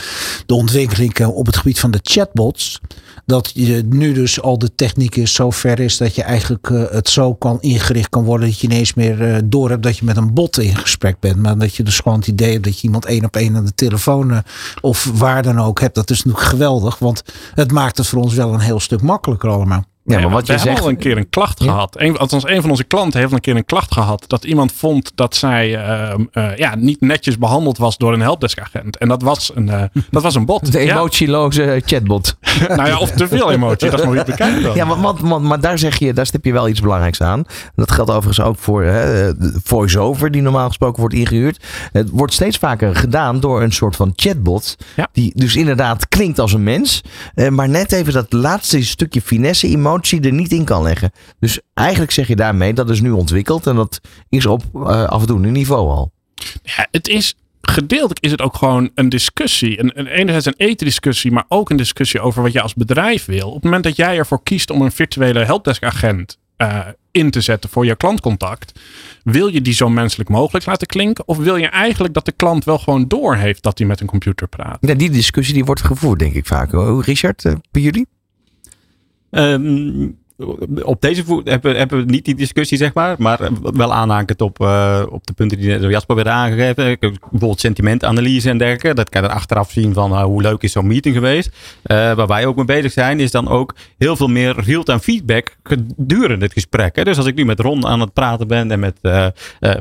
de ontwikkeling op het gebied van de chatbots. Dat je nu dus al de techniek is zo ver is dat je eigenlijk het zo kan ingericht kan worden dat je ineens meer eh, door hebt dat je met een bot in gesprek bent. Maar dat je dus gewoon het idee hebt dat je iemand één op één aan de telefoon of waar dan ook hebt. Dat is natuurlijk geweldig, want het maakt het voor ons wel een heel stuk makkelijker allemaal. Ja, maar wat we je hebben zegt. al een keer een klacht Ja. gehad. Een, althans, een van onze klanten heeft een keer een klacht gehad. Dat iemand vond dat zij ehm, eh, ja, niet netjes behandeld was door een helpdesk-agent. En dat was een, eh, dat was een bot. De emotieloze chatbot. Nou ja, of te veel emotie. Dat is nog niet bekend. dan. Ja, want, want- maar daar zeg je, daar stip je wel iets belangrijks aan. Dat geldt overigens ook voor voice-over, die normaal gesproken wordt ingehuurd. Het wordt steeds vaker gedaan door een soort van chatbot. Ja. Die dus inderdaad klinkt als een mens. eh, Maar net even dat laatste stukje finesse, emotie er niet in kan leggen. Dus eigenlijk zeg je daarmee, dat is nu ontwikkeld. En dat is op eh, afdoende niveau al. Ja, het is gedeeltelijk is het ook gewoon een discussie. Een, een, enerzijds een ethische discussie, maar ook een discussie over wat je als bedrijf wil. Op het moment dat jij ervoor kiest om een virtuele helpdesk-agent eh, in te zetten voor je klantcontact, wil je die zo menselijk mogelijk laten klinken? Of wil je eigenlijk dat de klant wel gewoon doorheeft dat hij met een computer praat? Ja, die discussie die wordt gevoerd, denk ik vaak. Richard, eh, bij jullie? 嗯 op deze voet hebben, hebben we niet die discussie, zeg maar. Maar eh, wel aanhakend op, eh, op de punten die Jasper werden aangegeven. Bijvoorbeeld sentimentanalyse en dergelijke. Dat kan je achteraf zien van eh, hoe leuk is zo'n meeting geweest. Eh, waar wij ook mee bezig zijn, is dan ook heel veel meer real-time feedback gedurende het gesprek. Hè. Dus als ik nu met Ron aan het praten ben en met, eh, eh,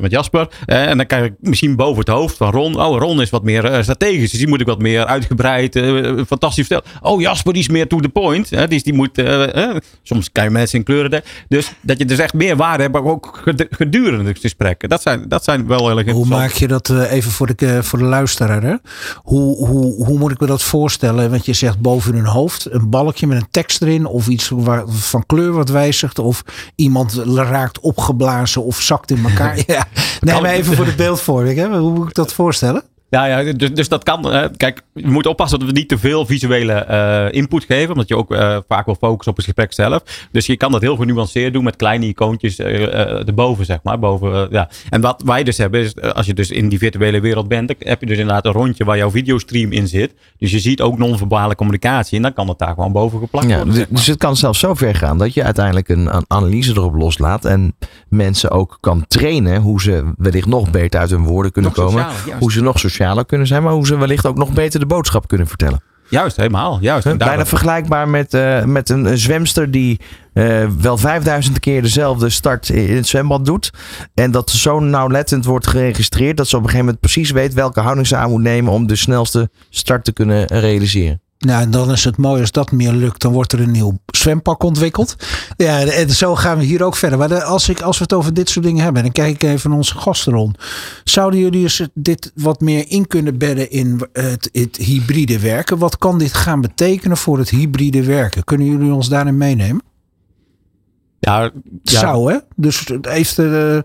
met Jasper. eh, en dan krijg ik misschien boven het hoofd van Ron. Oh, Ron is wat meer eh, strategisch. Dus die moet ik wat meer uitgebreid, eh, fantastisch vertellen. Oh, Jasper die is meer to the point. Hè. Is- die moet, eh, eh, soms kan je mensen in kleuren. Dus dat je dus echt meer waarde hebt, maar ook ged- gedurende het gesprek. Dat zijn, dat zijn wel heel erg Hoe maak je dat eh, even voor de, voor de luisteraar? Hè? Hoe, hoe, hoe moet ik me dat voorstellen? Want je zegt boven hun hoofd een balkje met een tekst erin. Of iets waar, van kleur wat wijzigt. Of iemand raakt opgeblazen of zakt in elkaar. ja. Nee, maar even voor de beeldvorming. Hè? Hoe moet ik dat voorstellen? Ja, ja dus, dus dat kan. kijk, we moeten oppassen dat we niet te veel visuele eh, input geven. Omdat je ook eh, vaak wil focussen op het gesprek zelf. Dus je kan dat heel genuanceerd doen met kleine icoontjes eh, eh, erboven, zeg maar. Boven, ja. En wat wij dus hebben, is als je dus in die virtuele wereld bent, dan heb je dus inderdaad een rondje waar jouw videostream in zit. Dus je ziet ook non-verbale communicatie. En dan kan het daar gewoon boven geplakt Ja, worden. d- zeg maar. dus het kan zelfs zo ver gaan dat je uiteindelijk een, een analyse erop loslaat en mensen ook kan trainen hoe ze wellicht nog beter uit hun woorden kunnen Nog komen. Hoe ze nog kunnen zijn, maar hoe ze wellicht ook nog beter de boodschap kunnen vertellen. Juist, helemaal. Juist. Bijna vergelijkbaar met, eh, met een, een zwemster die eh, wel 5000 keer dezelfde start in het zwembad doet. En dat zo nauwlettend wordt geregistreerd dat ze op een gegeven moment precies weet welke houding ze aan moet nemen om de snelste start te kunnen realiseren. Nou, en dan is het mooi als dat meer lukt. Dan wordt er een nieuw zwempak ontwikkeld. Ja, en zo gaan we hier ook verder. Maar als, ik, als we het over dit soort dingen hebben. Dan kijk ik even naar onze gasten rond. Zouden jullie eens dit wat meer in kunnen bedden in het, het hybride werken? Wat kan dit gaan betekenen voor het hybride werken? Kunnen jullie ons daarin meenemen? ja, ja. Zou hè? Dus heeft de...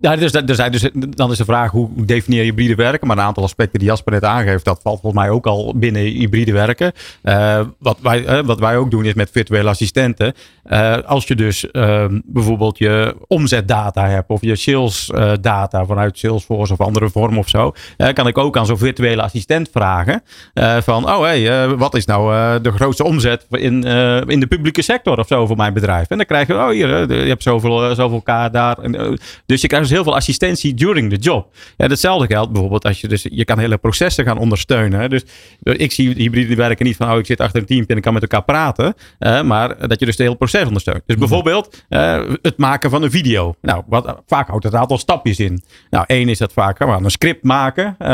Ja, dus, dus, dus, dan is de vraag hoe definieer je hybride werken? Maar een aantal aspecten die Jasper net aangeeft, dat valt volgens mij ook al binnen hybride werken. Eh, wat, wij, eh, wat wij ook doen is met virtuele assistenten. Eh, als je dus ehm, bijvoorbeeld je omzetdata hebt of je salesdata vanuit Salesforce of andere vorm of zo, kan ik ook aan zo'n virtuele assistent vragen van, oh hey, wat is nou de grootste omzet in, in de publieke sector of zo voor mijn bedrijf? En dan krijg je, oh hier, je hebt zoveel, zoveel K daar. Dus je krijgt dus heel veel assistentie during the job. Ja, hetzelfde geldt bijvoorbeeld als je dus, je kan hele processen gaan ondersteunen. hè. Dus ik zie hybride werken niet van, oh ik zit achter een team en ik kan met elkaar praten. eh, maar dat je dus het hele proces ondersteunt. Dus bijvoorbeeld eh, het maken van een video. Nou, wat, vaak houdt het een aantal stapjes in. Nou, één is dat vaak, we gaan een script maken. Eh,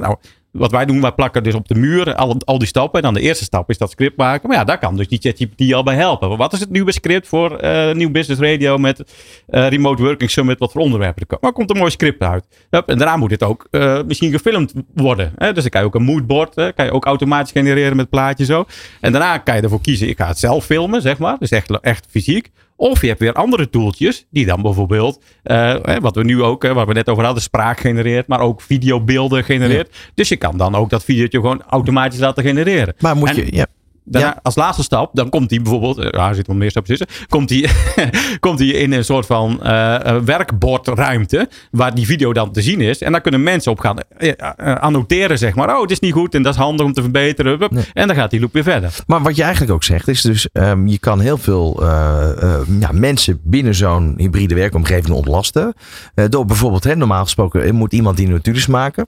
nou, wat wij doen, wij plakken dus op de muur al, al die stappen. En dan de eerste stap is dat script maken. Maar ja, daar kan dus die ChatGPT al bij helpen. Wat is het nieuwe script voor eh Nieuw Business Radio met eh, Remote Working Summit? Wat voor onderwerpen er komen? Maar komt een mooi script uit. En daarna moet het ook eh, misschien gefilmd worden. Hè? Dus dan kan je ook een moodboard, kan je ook automatisch genereren met plaatje zo. En daarna kan je ervoor kiezen, ik ga het zelf filmen, zeg maar. Dus echt, echt fysiek. Of je hebt weer andere tooltjes die dan bijvoorbeeld, eh, wat we nu ook, waar we net over hadden, spraak genereert, maar ook videobeelden genereert. Dus je kan dan ook dat videootje gewoon automatisch laten genereren. Maar moet En je... Ja. Daarna, als laatste stap, dan komt hij bijvoorbeeld, eh, ja, er zitten wel meer stappen tussen, komt hij, komt hij in een soort van eh, eh, werkbordruimte, waar die video dan te zien is. En daar kunnen mensen op gaan eh, eh, annoteren, zeg maar. Oh, het is niet goed en dat is handig om te verbeteren. En dan gaat die loop weer verder. Maar wat je eigenlijk ook zegt, is dus ehm, je kan heel veel eh, eh, ja, mensen binnen zo'n hybride werkomgeving ontlasten. Eh, door bijvoorbeeld, hè, normaal gesproken eh, moet iemand die notules maken.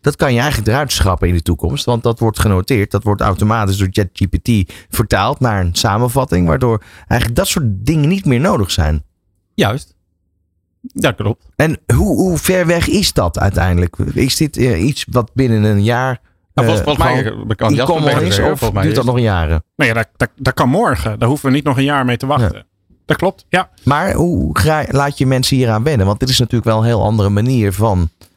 Dat kan je eigenlijk eruit schrappen in de toekomst, want dat wordt genoteerd. Dat wordt automatisch door ChatGPT vertaald naar een samenvatting, waardoor eigenlijk dat soort dingen niet meer nodig zijn. Juist. Ja, klopt. En hoe, hoe ver weg is dat uiteindelijk? Is dit eh, iets wat binnen een jaar. Nou, volgens, eh, volgens mij kan Jasper beter is, of volgens mij duurt dat is- nog jaren? Nee, ja, dat, dat, dat kan morgen. Daar hoeven we niet nog een jaar mee te wachten. Dat klopt, ja. Maar hoe laat je mensen hieraan wennen? Want dit is natuurlijk wel een heel andere manier van eh,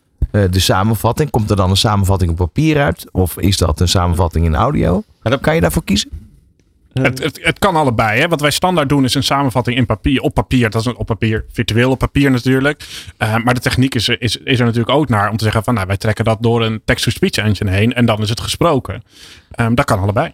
de samenvatting. Komt er dan een samenvatting op papier uit? Of is dat een samenvatting in audio? Kan je daarvoor kiezen? Het, het, het kan allebei. Hè. Wat wij standaard doen is een samenvatting in papier. Op papier, dat is een, op papier, virtueel op papier natuurlijk. Eh, maar de techniek is, er- is, is er natuurlijk ook naar om te zeggen van nou, wij trekken dat door een text-to-speech engine heen en dan is het gesproken. Ehm, dat kan allebei.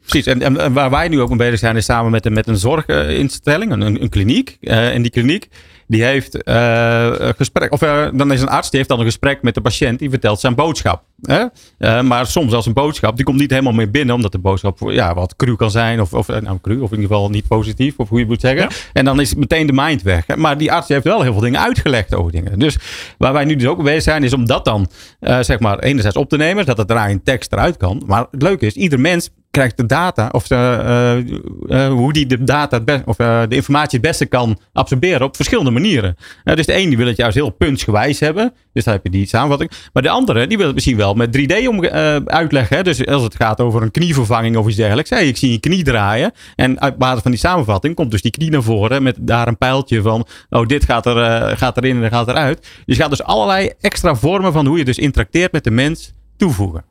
Precies, en, en, en waar wij nu ook mee bezig zijn is samen met, een- met een zorginstelling, een, een, kliniek. Eh, en die kliniek die heeft eh, gesprek, of eh, dan is een arts die heeft dan een gesprek met de patiënt, die vertelt zijn boodschap. Hè? Eh, maar soms als een boodschap, die komt niet helemaal meer binnen, omdat de boodschap ja, wat cru kan zijn, of, of nou cru, of in ieder geval niet positief, of hoe je het moet zeggen. En dan is meteen de mind weg. Hè? Maar die arts heeft wel heel veel dingen uitgelegd over dingen. Dus waar wij nu dus ook mee bezig zijn, is om dat dan, zeg maar, enerzijds op te nemen, zodat het daarna in tekst eruit kan. Maar het leuke is, ieder mens krijgt de data, of de, eh, eh, hoe die de data, of eh, de informatie het beste kan absorberen op verschillende manieren. Dus de een die wil het juist heel puntsgewijs hebben, dus dan heb je die samenvatting. Maar de andere die wil het misschien wel met 3D om, uitleggen. Hè? Dus als het gaat over een knievervanging of iets dergelijks. Hey, ik zie je knie draaien en uit basis van die samenvatting komt dus die knie naar voren met daar een pijltje van, oh dit gaat, er, gaat erin en gaat eruit. Dus je gaat dus allerlei extra vormen van hoe je dus interacteert met de mens toevoegen.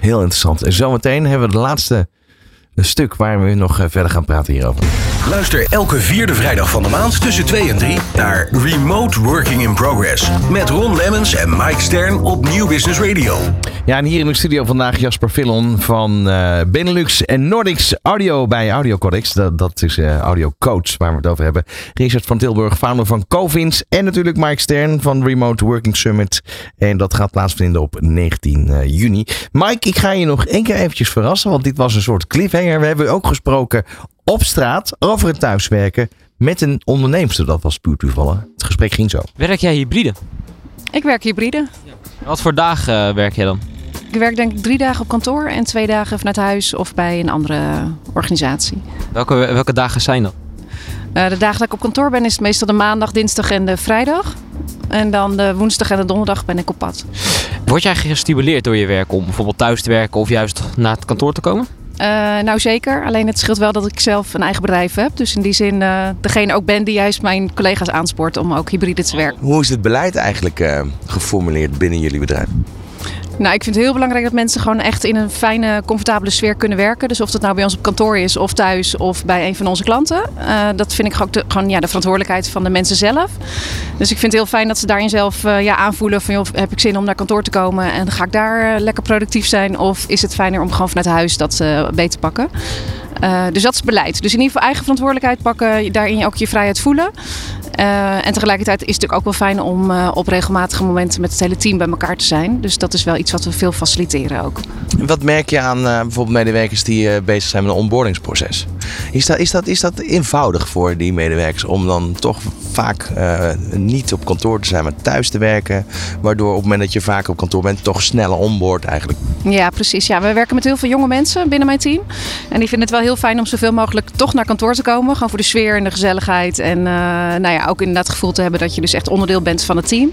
Heel interessant. En zometeen hebben we het laatste stuk waar we nog eh, verder gaan praten hierover. Luister elke vierde vrijdag van de maand tussen 2 en 3 naar Remote Working in Progress. Met Ron Lemmens en Mike Stern op Nieuw Business Radio. Ja, en hier in de studio vandaag Jasper Villon van eh, Benelux en Nordics Audio bij Audio Codex. Dat, dat is eh, Audio Coach waar we het over hebben. Richard van Tilburg, founder van Covins. En natuurlijk Mike Stern van Remote Working Summit. En dat gaat plaatsvinden op 19 eh, juni. Mike, ik ga je nog één keer eventjes verrassen, want dit was een soort cliffhanger. We hebben ook gesproken op straat over het thuiswerken met een onderneemster. Dat was puur toevallig. Het gesprek ging zo. Werk jij hybride? Ik werk hybride. Wat voor dagen eh, werk jij dan? Ik werk denk ik drie dagen op kantoor en twee dagen vanuit huis of bij een andere organisatie. Welke, welke dagen zijn dat? Eh, de dagen dat ik op kantoor ben is het meestal de maandag, dinsdag en de vrijdag. En dan de woensdag en de donderdag ben ik op pad. Word jij gestimuleerd door je werk om bijvoorbeeld thuis te werken of juist naar het kantoor te komen? Eh, nou zeker, alleen het scheelt wel dat ik zelf een eigen bedrijf heb. Dus in die zin eh, degene ook ben die juist mijn collega's aanspoort om ook hybride te werken. Hoe is het beleid eigenlijk eh, geformuleerd binnen jullie bedrijf? Nou, ik vind het heel belangrijk dat mensen gewoon echt in een fijne, comfortabele sfeer kunnen werken. Dus of dat nou bij ons op kantoor is, of thuis, of bij een van onze klanten. Eh, dat vind ik gewoon ja, de verantwoordelijkheid van de mensen zelf. Dus ik vind het heel fijn dat ze daarin zelf eh, ja, aanvoelen van... Joh, heb ik zin om naar kantoor te komen en ga ik daar eh, lekker productief zijn? Of is het fijner om gewoon vanuit huis dat eh, beter te pakken? Dus dat is beleid. Dus in ieder geval eigen verantwoordelijkheid pakken, daarin ook je vrijheid voelen. En tegelijkertijd is het natuurlijk ook wel fijn om op regelmatige momenten met het hele team bij elkaar te zijn. Dus dat is wel iets wat we veel faciliteren ook. Wat merk je aan eh, bijvoorbeeld medewerkers die eh, bezig zijn met een onboardingsproces? Is dat, is, dat, is dat eenvoudig voor die medewerkers om dan toch vaak eh, niet op kantoor te zijn, maar thuis te werken? Waardoor op het moment dat je vaak op kantoor bent, toch sneller onboord eigenlijk? Ja, precies. Ja, we werken met heel veel jonge mensen binnen mijn team. En die vinden het wel heel fijn om zoveel mogelijk toch naar kantoor te komen. Gewoon voor de sfeer en de gezelligheid. En nou ja, ook inderdaad het gevoel te hebben dat je dus echt onderdeel bent van het team.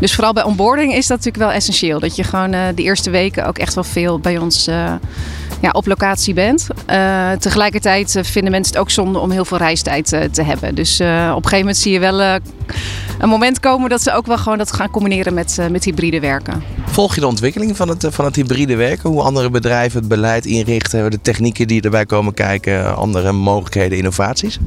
Dus vooral bij onboarding is dat natuurlijk wel essentieel. Dat je gewoon uh, de eerste weken ook echt wel veel bij ons uh, ja, op locatie bent. Uh, tegelijkertijd vinden mensen het ook zonde om heel veel reistijd te hebben. Dus op een gegeven moment zie je wel een moment komen dat ze ook wel gewoon dat gaan combineren met, met hybride werken. Volg je de ontwikkeling van het, van het hybride werken? Hoe andere bedrijven het beleid inrichten, de technieken die erbij komen kijken, andere mogelijkheden, innovaties?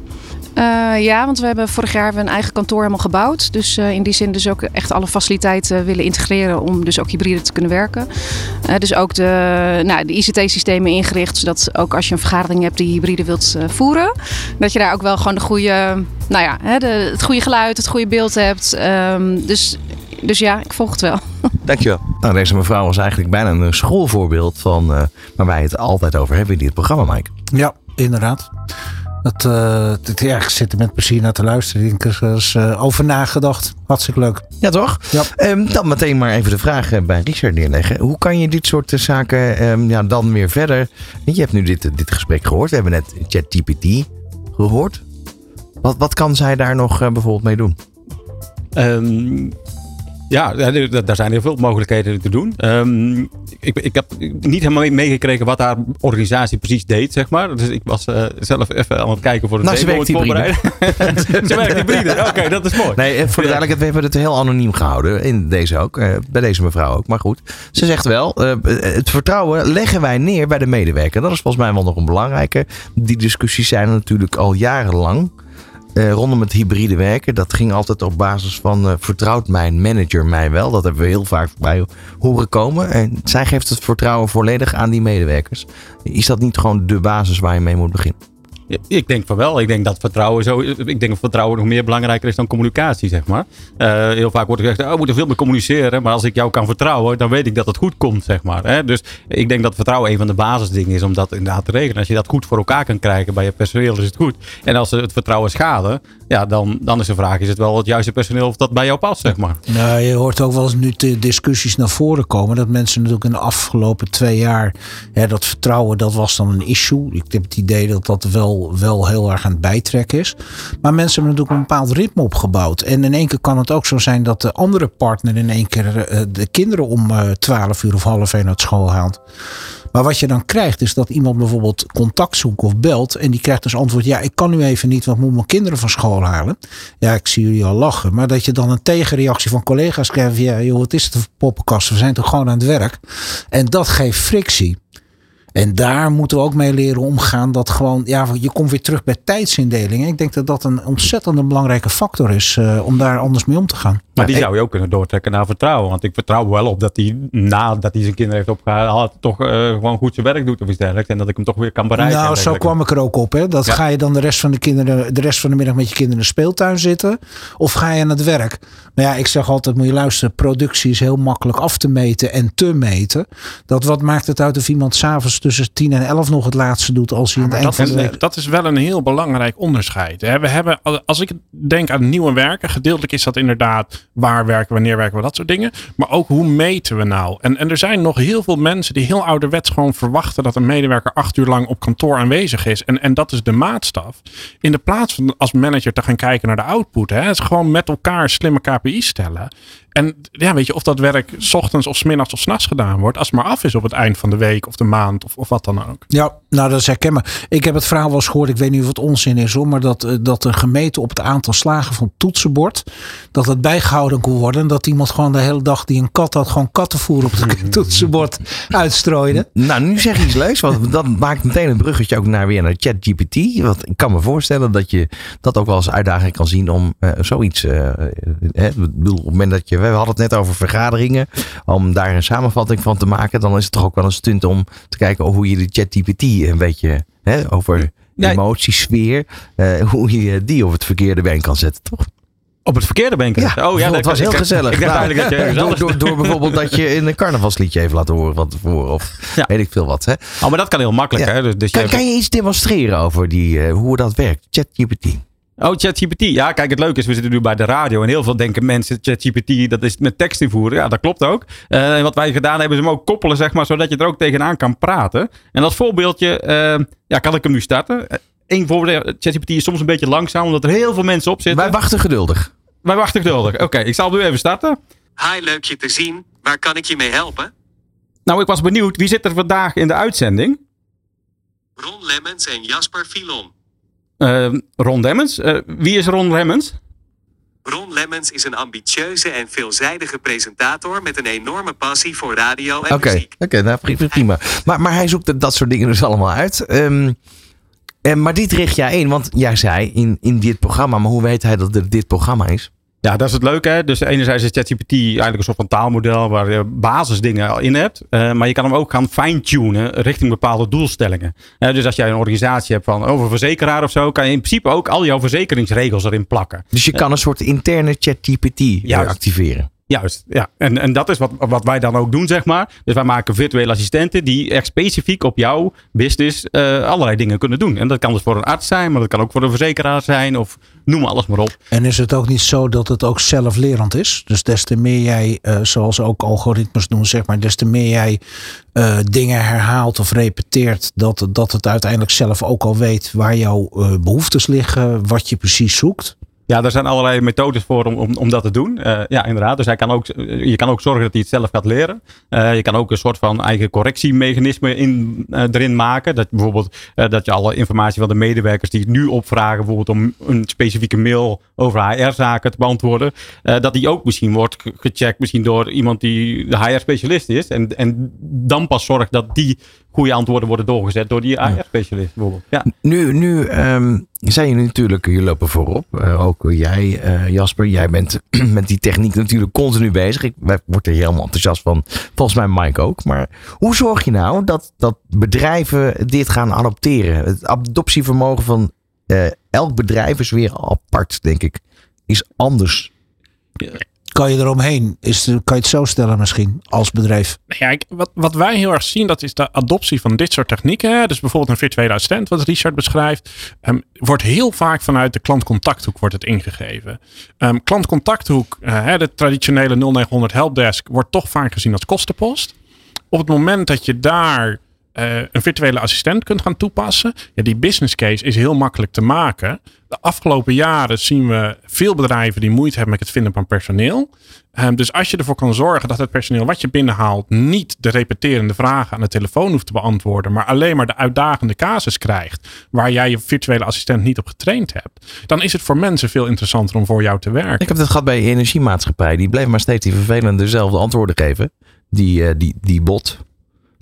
Uh, ja, want we hebben vorig jaar een eigen kantoor helemaal gebouwd. Dus uh, in die zin dus ook echt alle faciliteiten willen integreren om dus ook hybride te kunnen werken. Uh, dus ook de, nou, de ICT-systemen ingericht, zodat ook als je een vergadering hebt die hybride wilt voeren, dat je daar ook wel gewoon de goede, nou ja, hè, de, het goede geluid, het goede beeld hebt. Um, dus, dus ja, ik volg het wel. Dankjewel. Nou, deze mevrouw was eigenlijk bijna een schoolvoorbeeld van waar wij het altijd over hebben in dit programma, Mike. Ja, inderdaad. Dat, uh, dat, ja, ik zit er met plezier naar te luisteren. Ik denk, er is uh, over nagedacht. Hartstikke leuk. Ja, toch? Ja. Um, dan meteen maar even de vraag bij Richard neerleggen. Hoe kan je dit soort zaken um, ja, dan weer verder... Je hebt nu dit, dit gesprek gehoord. We hebben net ChatGPT gehoord. Wat, wat kan zij daar nog uh, bijvoorbeeld mee doen? Um, ja, daar zijn heel veel mogelijkheden te doen. Um, ik, ik heb niet helemaal meegekregen wat haar organisatie precies deed, zeg maar. Dus ik was uh, zelf even aan het kijken voor de nou, ze werkt hybride. ze werkt hybride, oké, okay, dat is mooi. Nee, voor de duidelijkheid, we hebben het heel anoniem gehouden. In deze ook, uh, bij deze mevrouw ook. Maar goed, ze zegt wel, uh, het vertrouwen leggen wij neer bij de medewerker. Dat is volgens mij wel nog een belangrijke. Die discussies zijn er natuurlijk al jarenlang. Uh, rondom het hybride werken. Dat ging altijd op basis van uh, vertrouwt mijn manager mij wel. Dat hebben we heel vaak bij horen komen. En zij geeft het vertrouwen volledig aan die medewerkers. Is dat niet gewoon de basis waar je mee moet beginnen? Ik denk van wel. Ik denk dat vertrouwen zo. Ik denk dat vertrouwen nog meer belangrijker is dan communicatie, zeg maar. Uh, heel vaak wordt er gezegd: oh, we moeten veel meer communiceren. Maar als ik jou kan vertrouwen, dan weet ik dat het goed komt, zeg maar. Hè? Dus ik denk dat vertrouwen een van de basisdingen is om dat inderdaad te regelen. Als je dat goed voor elkaar kan krijgen bij je personeel, is het goed. En als het vertrouwen schade, ja, dan, dan is de vraag: is het wel het juiste personeel of dat bij jou past, zeg maar? Nou, je hoort ook wel eens nu de discussies naar voren komen. Dat mensen natuurlijk in de afgelopen twee jaar. Hè, dat vertrouwen, dat was dan een issue. Ik heb het idee dat dat wel wel heel erg aan het bijtrekken is. Maar mensen hebben natuurlijk een bepaald ritme opgebouwd. En in één keer kan het ook zo zijn dat de andere partner in één keer de kinderen om 12 uur of half één uit school haalt. Maar wat je dan krijgt is dat iemand bijvoorbeeld contact zoekt of belt. En die krijgt als antwoord: Ja, ik kan nu even niet, want ik moet mijn kinderen van school halen. Ja, ik zie jullie al lachen. Maar dat je dan een tegenreactie van collega's krijgt: Ja, joh, wat is het voor poppenkast? We zijn toch gewoon aan het werk. En dat geeft frictie. En daar moeten we ook mee leren omgaan. Dat gewoon, ja, je komt weer terug bij tijdsindelingen. Ik denk dat dat een ontzettend belangrijke factor is uh, om daar anders mee om te gaan. Maar die zou je ook kunnen doortrekken naar vertrouwen. Want ik vertrouw wel op dat hij nadat hij zijn kinderen heeft opgehaald, toch uh, gewoon goed zijn werk doet of iets dergelijks. En dat ik hem toch weer kan bereiken. Nou, zo kwam ik er ook op. Hè. Dat ja. ga je dan de rest van de kinderen, de rest van de middag met je kinderen in de speeltuin zitten. Of ga je aan het werk? Maar ja, ik zeg altijd, moet je luisteren, productie is heel makkelijk af te meten en te meten. Dat wat maakt het uit of iemand s'avonds tussen 10 en 11 nog het laatste doet als hij aan het eind van de week... Dat is wel een heel belangrijk onderscheid. Hè. We hebben, als ik denk aan nieuwe werken, gedeeltelijk is dat inderdaad waar werken, wanneer werken we, dat soort dingen. Maar ook hoe meten we nou? En, en er zijn nog heel veel mensen die heel ouderwets gewoon verwachten dat een medewerker acht uur lang op kantoor aanwezig is. En, en dat is de maatstaf. In de plaats van als manager te gaan kijken naar de output, hè, is gewoon met elkaar slimme KPI's stellen. En ja, weet je, of dat werk s ochtends of s middags of s'nachts gedaan wordt, als het maar af is op het eind van de week of de maand of, of wat dan ook. Ja, nou dat is herkenbaar. Ik heb het verhaal wel eens gehoord, ik weet niet of het onzin is hoor, maar dat, dat er gemeten op het aantal slagen van het toetsenbord, dat het bijgehouden kon worden. En dat iemand gewoon de hele dag die een kat had, gewoon kattenvoer op het toetsenbord uitstrooide. Nou, nu zeg je iets leuks, want dat maakt meteen een bruggetje ook naar weer naar ChatGPT. Want ik kan me voorstellen dat je dat ook wel als uitdaging kan zien om uh, zoiets, uh, hè, bedoel, op het moment dat je we hadden het net over vergaderingen. Om daar een samenvatting van te maken. Dan is het toch ook wel een stunt om te kijken hoe je de ChatGPT een beetje hè, over ja, emotiesfeer. Uh, hoe je die op het verkeerde been kan zetten, toch? Op het verkeerde been krijgen. oh ja, het dat- was ik- heel ik- gezellig. Ik dacht Nou, eigenlijk dat je ergens door, door, door bijvoorbeeld dat je een carnavalsliedje even laten horen van tevoren. Of weet ik veel wat. Hè? Oh, maar dat kan heel makkelijk. Ja. Hè? Dus, dus Kan, je- kan je iets demonstreren over die, eh, hoe dat werkt? ChatGPT. Oh, ChatGPT. Ja, kijk, het leuke is, we zitten nu bij de radio en heel veel denken mensen, ChatGPT, dat is met tekst invoeren. Ja, dat klopt ook. Eh, en wat wij gedaan hebben, is hem ook koppelen, zeg maar, zodat je er ook tegenaan kan praten. En dat voorbeeldje, eh, ja, kan ik hem nu starten? Eén voorbeeld, eh, ChatGPT is soms een beetje langzaam, omdat er heel veel mensen op zitten. Wij wachten geduldig. Wij wachten geduldig. Oké, ik zal hem nu even starten. Hi, leuk je te zien. Waar kan ik je mee helpen? Nou, ik was benieuwd, wie zit er vandaag in de uitzending? Ron Lemmens en Jasper Filon. Eh, Ron Lemmens. Eh, wie is Ron Lemmens? Ron Lemmens is een ambitieuze en veelzijdige presentator met een enorme passie voor radio en muziek. oké, nou, prima. prima. Maar, maar hij zoekt dat soort dingen dus allemaal uit. Ehm, en, maar dit richt jij in, want jij zei in, in dit programma. Maar hoe weet hij dat het dit programma is? Ja, dat is het leuke. Hè? Dus enerzijds is ChatGPT eigenlijk een soort van taalmodel waar je basisdingen al in hebt. Eh, maar je kan hem ook gaan fine-tunen richting bepaalde doelstellingen. Eh, dus als jij een organisatie hebt van over verzekeraar of zo, kan je in principe ook al jouw verzekeringsregels erin plakken. Dus je kan een soort interne ChatGPT activeren. Juist, ja. En, en dat is wat, wat wij dan ook doen, zeg maar. Dus wij maken virtuele assistenten die echt specifiek op jouw business eh, allerlei dingen kunnen doen. En dat kan dus voor een arts zijn, maar dat kan ook voor een verzekeraar zijn of noem alles maar op. En is het ook niet zo dat het ook zelflerend is? Dus des te meer jij, eh, zoals ook algoritmes doen, zeg maar, des te meer jij eh, dingen herhaalt of repeteert, dat, dat het uiteindelijk zelf ook al weet waar jouw eh, behoeftes liggen, wat je precies zoekt. Ja, daar zijn allerlei methodes voor om, om, om dat te doen. Eh, ja, inderdaad. Dus hij kan ook, eh, je kan ook zorgen dat hij het zelf gaat leren. Eh, je kan ook een soort van eigen correctiemechanisme in, erin maken. Dat bijvoorbeeld dat je alle informatie van de medewerkers die het nu opvragen, bijvoorbeeld om een specifieke mail over HR-zaken te beantwoorden, dat die ook misschien wordt ge- gecheckt, misschien door iemand die de HR-specialist is. En, en dan pas zorgt dat die goede antwoorden worden doorgezet door die HR-specialist bijvoorbeeld. Ja. Nu, nu ehm, zijn jullie natuurlijk, jullie lopen voorop. Eh, ook jij, eh, Jasper, jij bent met die techniek natuurlijk continu bezig. Ik word er helemaal enthousiast van. Volgens mij Mike ook. Maar hoe zorg je nou dat, dat bedrijven dit gaan adopteren? Het adoptievermogen van eh, elk bedrijf is weer apart, denk ik. Is anders. Kan je eromheen? Is, kan je het zo stellen misschien als bedrijf? Ja, ik- wat, wat wij heel erg zien, dat is de adoptie van dit soort technieken. hè. Dus bijvoorbeeld een virtuele assistent, wat Richard beschrijft, ehm, wordt heel vaak vanuit de klantcontacthoek wordt het ingegeven. Ehm, klantcontacthoek, eh, de traditionele 0900 helpdesk, wordt toch vaak gezien als kostenpost. Op het moment dat je daar eh, een virtuele assistent kunt gaan toepassen, ja, die business case is heel makkelijk te maken. De afgelopen jaren zien we veel bedrijven die moeite hebben met het vinden van personeel. Ehm, dus als je ervoor kan zorgen dat het personeel wat je binnenhaalt niet de repeterende vragen aan de telefoon hoeft te beantwoorden, maar alleen maar de uitdagende casus krijgt waar jij je virtuele assistent niet op getraind hebt, dan is het voor mensen veel interessanter om voor jou te werken. Ik heb dat gehad bij energiemaatschappij. Die bleef maar steeds die vervelende dezelfde antwoorden geven. Die, eh, die, die bot.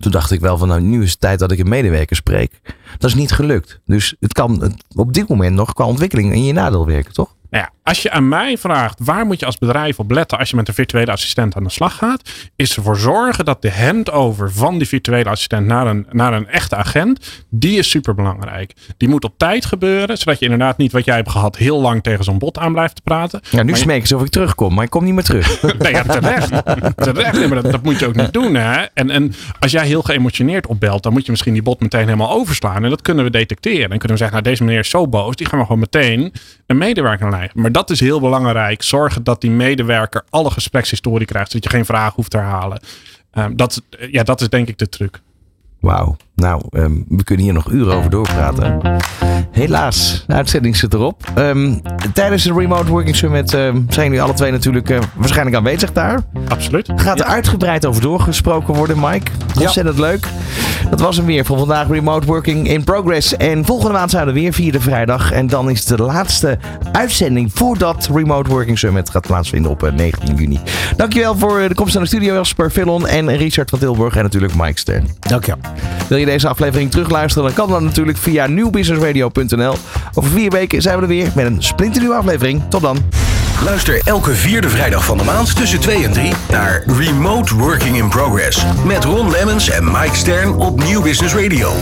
Toen dacht ik wel van nou nu is het tijd dat ik een medewerker spreek. Dat is niet gelukt. Dus het kan op dit moment nog qua ontwikkeling in je nadeel werken, toch? Ja, als je aan mij vraagt waar moet je als bedrijf op letten als je met een virtuele assistent aan de slag gaat, is ervoor zorgen dat de handover van die virtuele assistent naar een, naar een echte agent, die is super belangrijk. Die moet op tijd gebeuren, zodat je inderdaad niet wat jij hebt gehad heel lang tegen zo'n bot aan blijft te praten. Ja, nu smeken ze of ik terugkom, maar ik kom niet meer terug. Nee, ja, terecht. terecht. Nee, maar dat, dat moet je ook niet doen. Hè? En, en als jij heel geëmotioneerd opbelt, dan moet je misschien die bot meteen helemaal overslaan. En dat kunnen we detecteren. Dan kunnen we zeggen, nou, deze meneer is zo boos, die gaan we gewoon meteen een medewerker lijgen. Maar dat is heel belangrijk. Zorgen dat die medewerker alle gesprekshistorie krijgt, zodat je geen vragen hoeft te herhalen. Ehm, dat, ja, dat is denk ik de truc. Wauw. Nou, ehm, we kunnen hier nog uren over doorpraten. Helaas, de uitzending zit erop. Ehm, tijdens de Remote Working Summit ehm, zijn jullie alle twee natuurlijk eh, waarschijnlijk aanwezig daar. Absoluut. Gaat er uitgebreid over doorgesproken worden, Mike. Ontzettend leuk. Dat was hem weer voor vandaag. Remote Working in Progress. En volgende maand zijn we weer, vierde vrijdag. En dan is de laatste uitzending voordat Remote Working Summit gaat plaatsvinden op eh, 19 juni. Dankjewel voor de komst naar de studio, Jasper Villon en Richard van Tilburg. En natuurlijk Mike Stern. Dank je. Wil je deze aflevering terugluisteren? Dan kan dat natuurlijk via nieuwbusinessradio.nl. Over vier weken zijn we er weer met een splinternieuwe aflevering. Tot dan. Luister elke vierde vrijdag van de maand tussen 2 en 3 naar Remote Working in Progress. Met Ron Lemmens en Mike Stern op Nieuw Business Radio.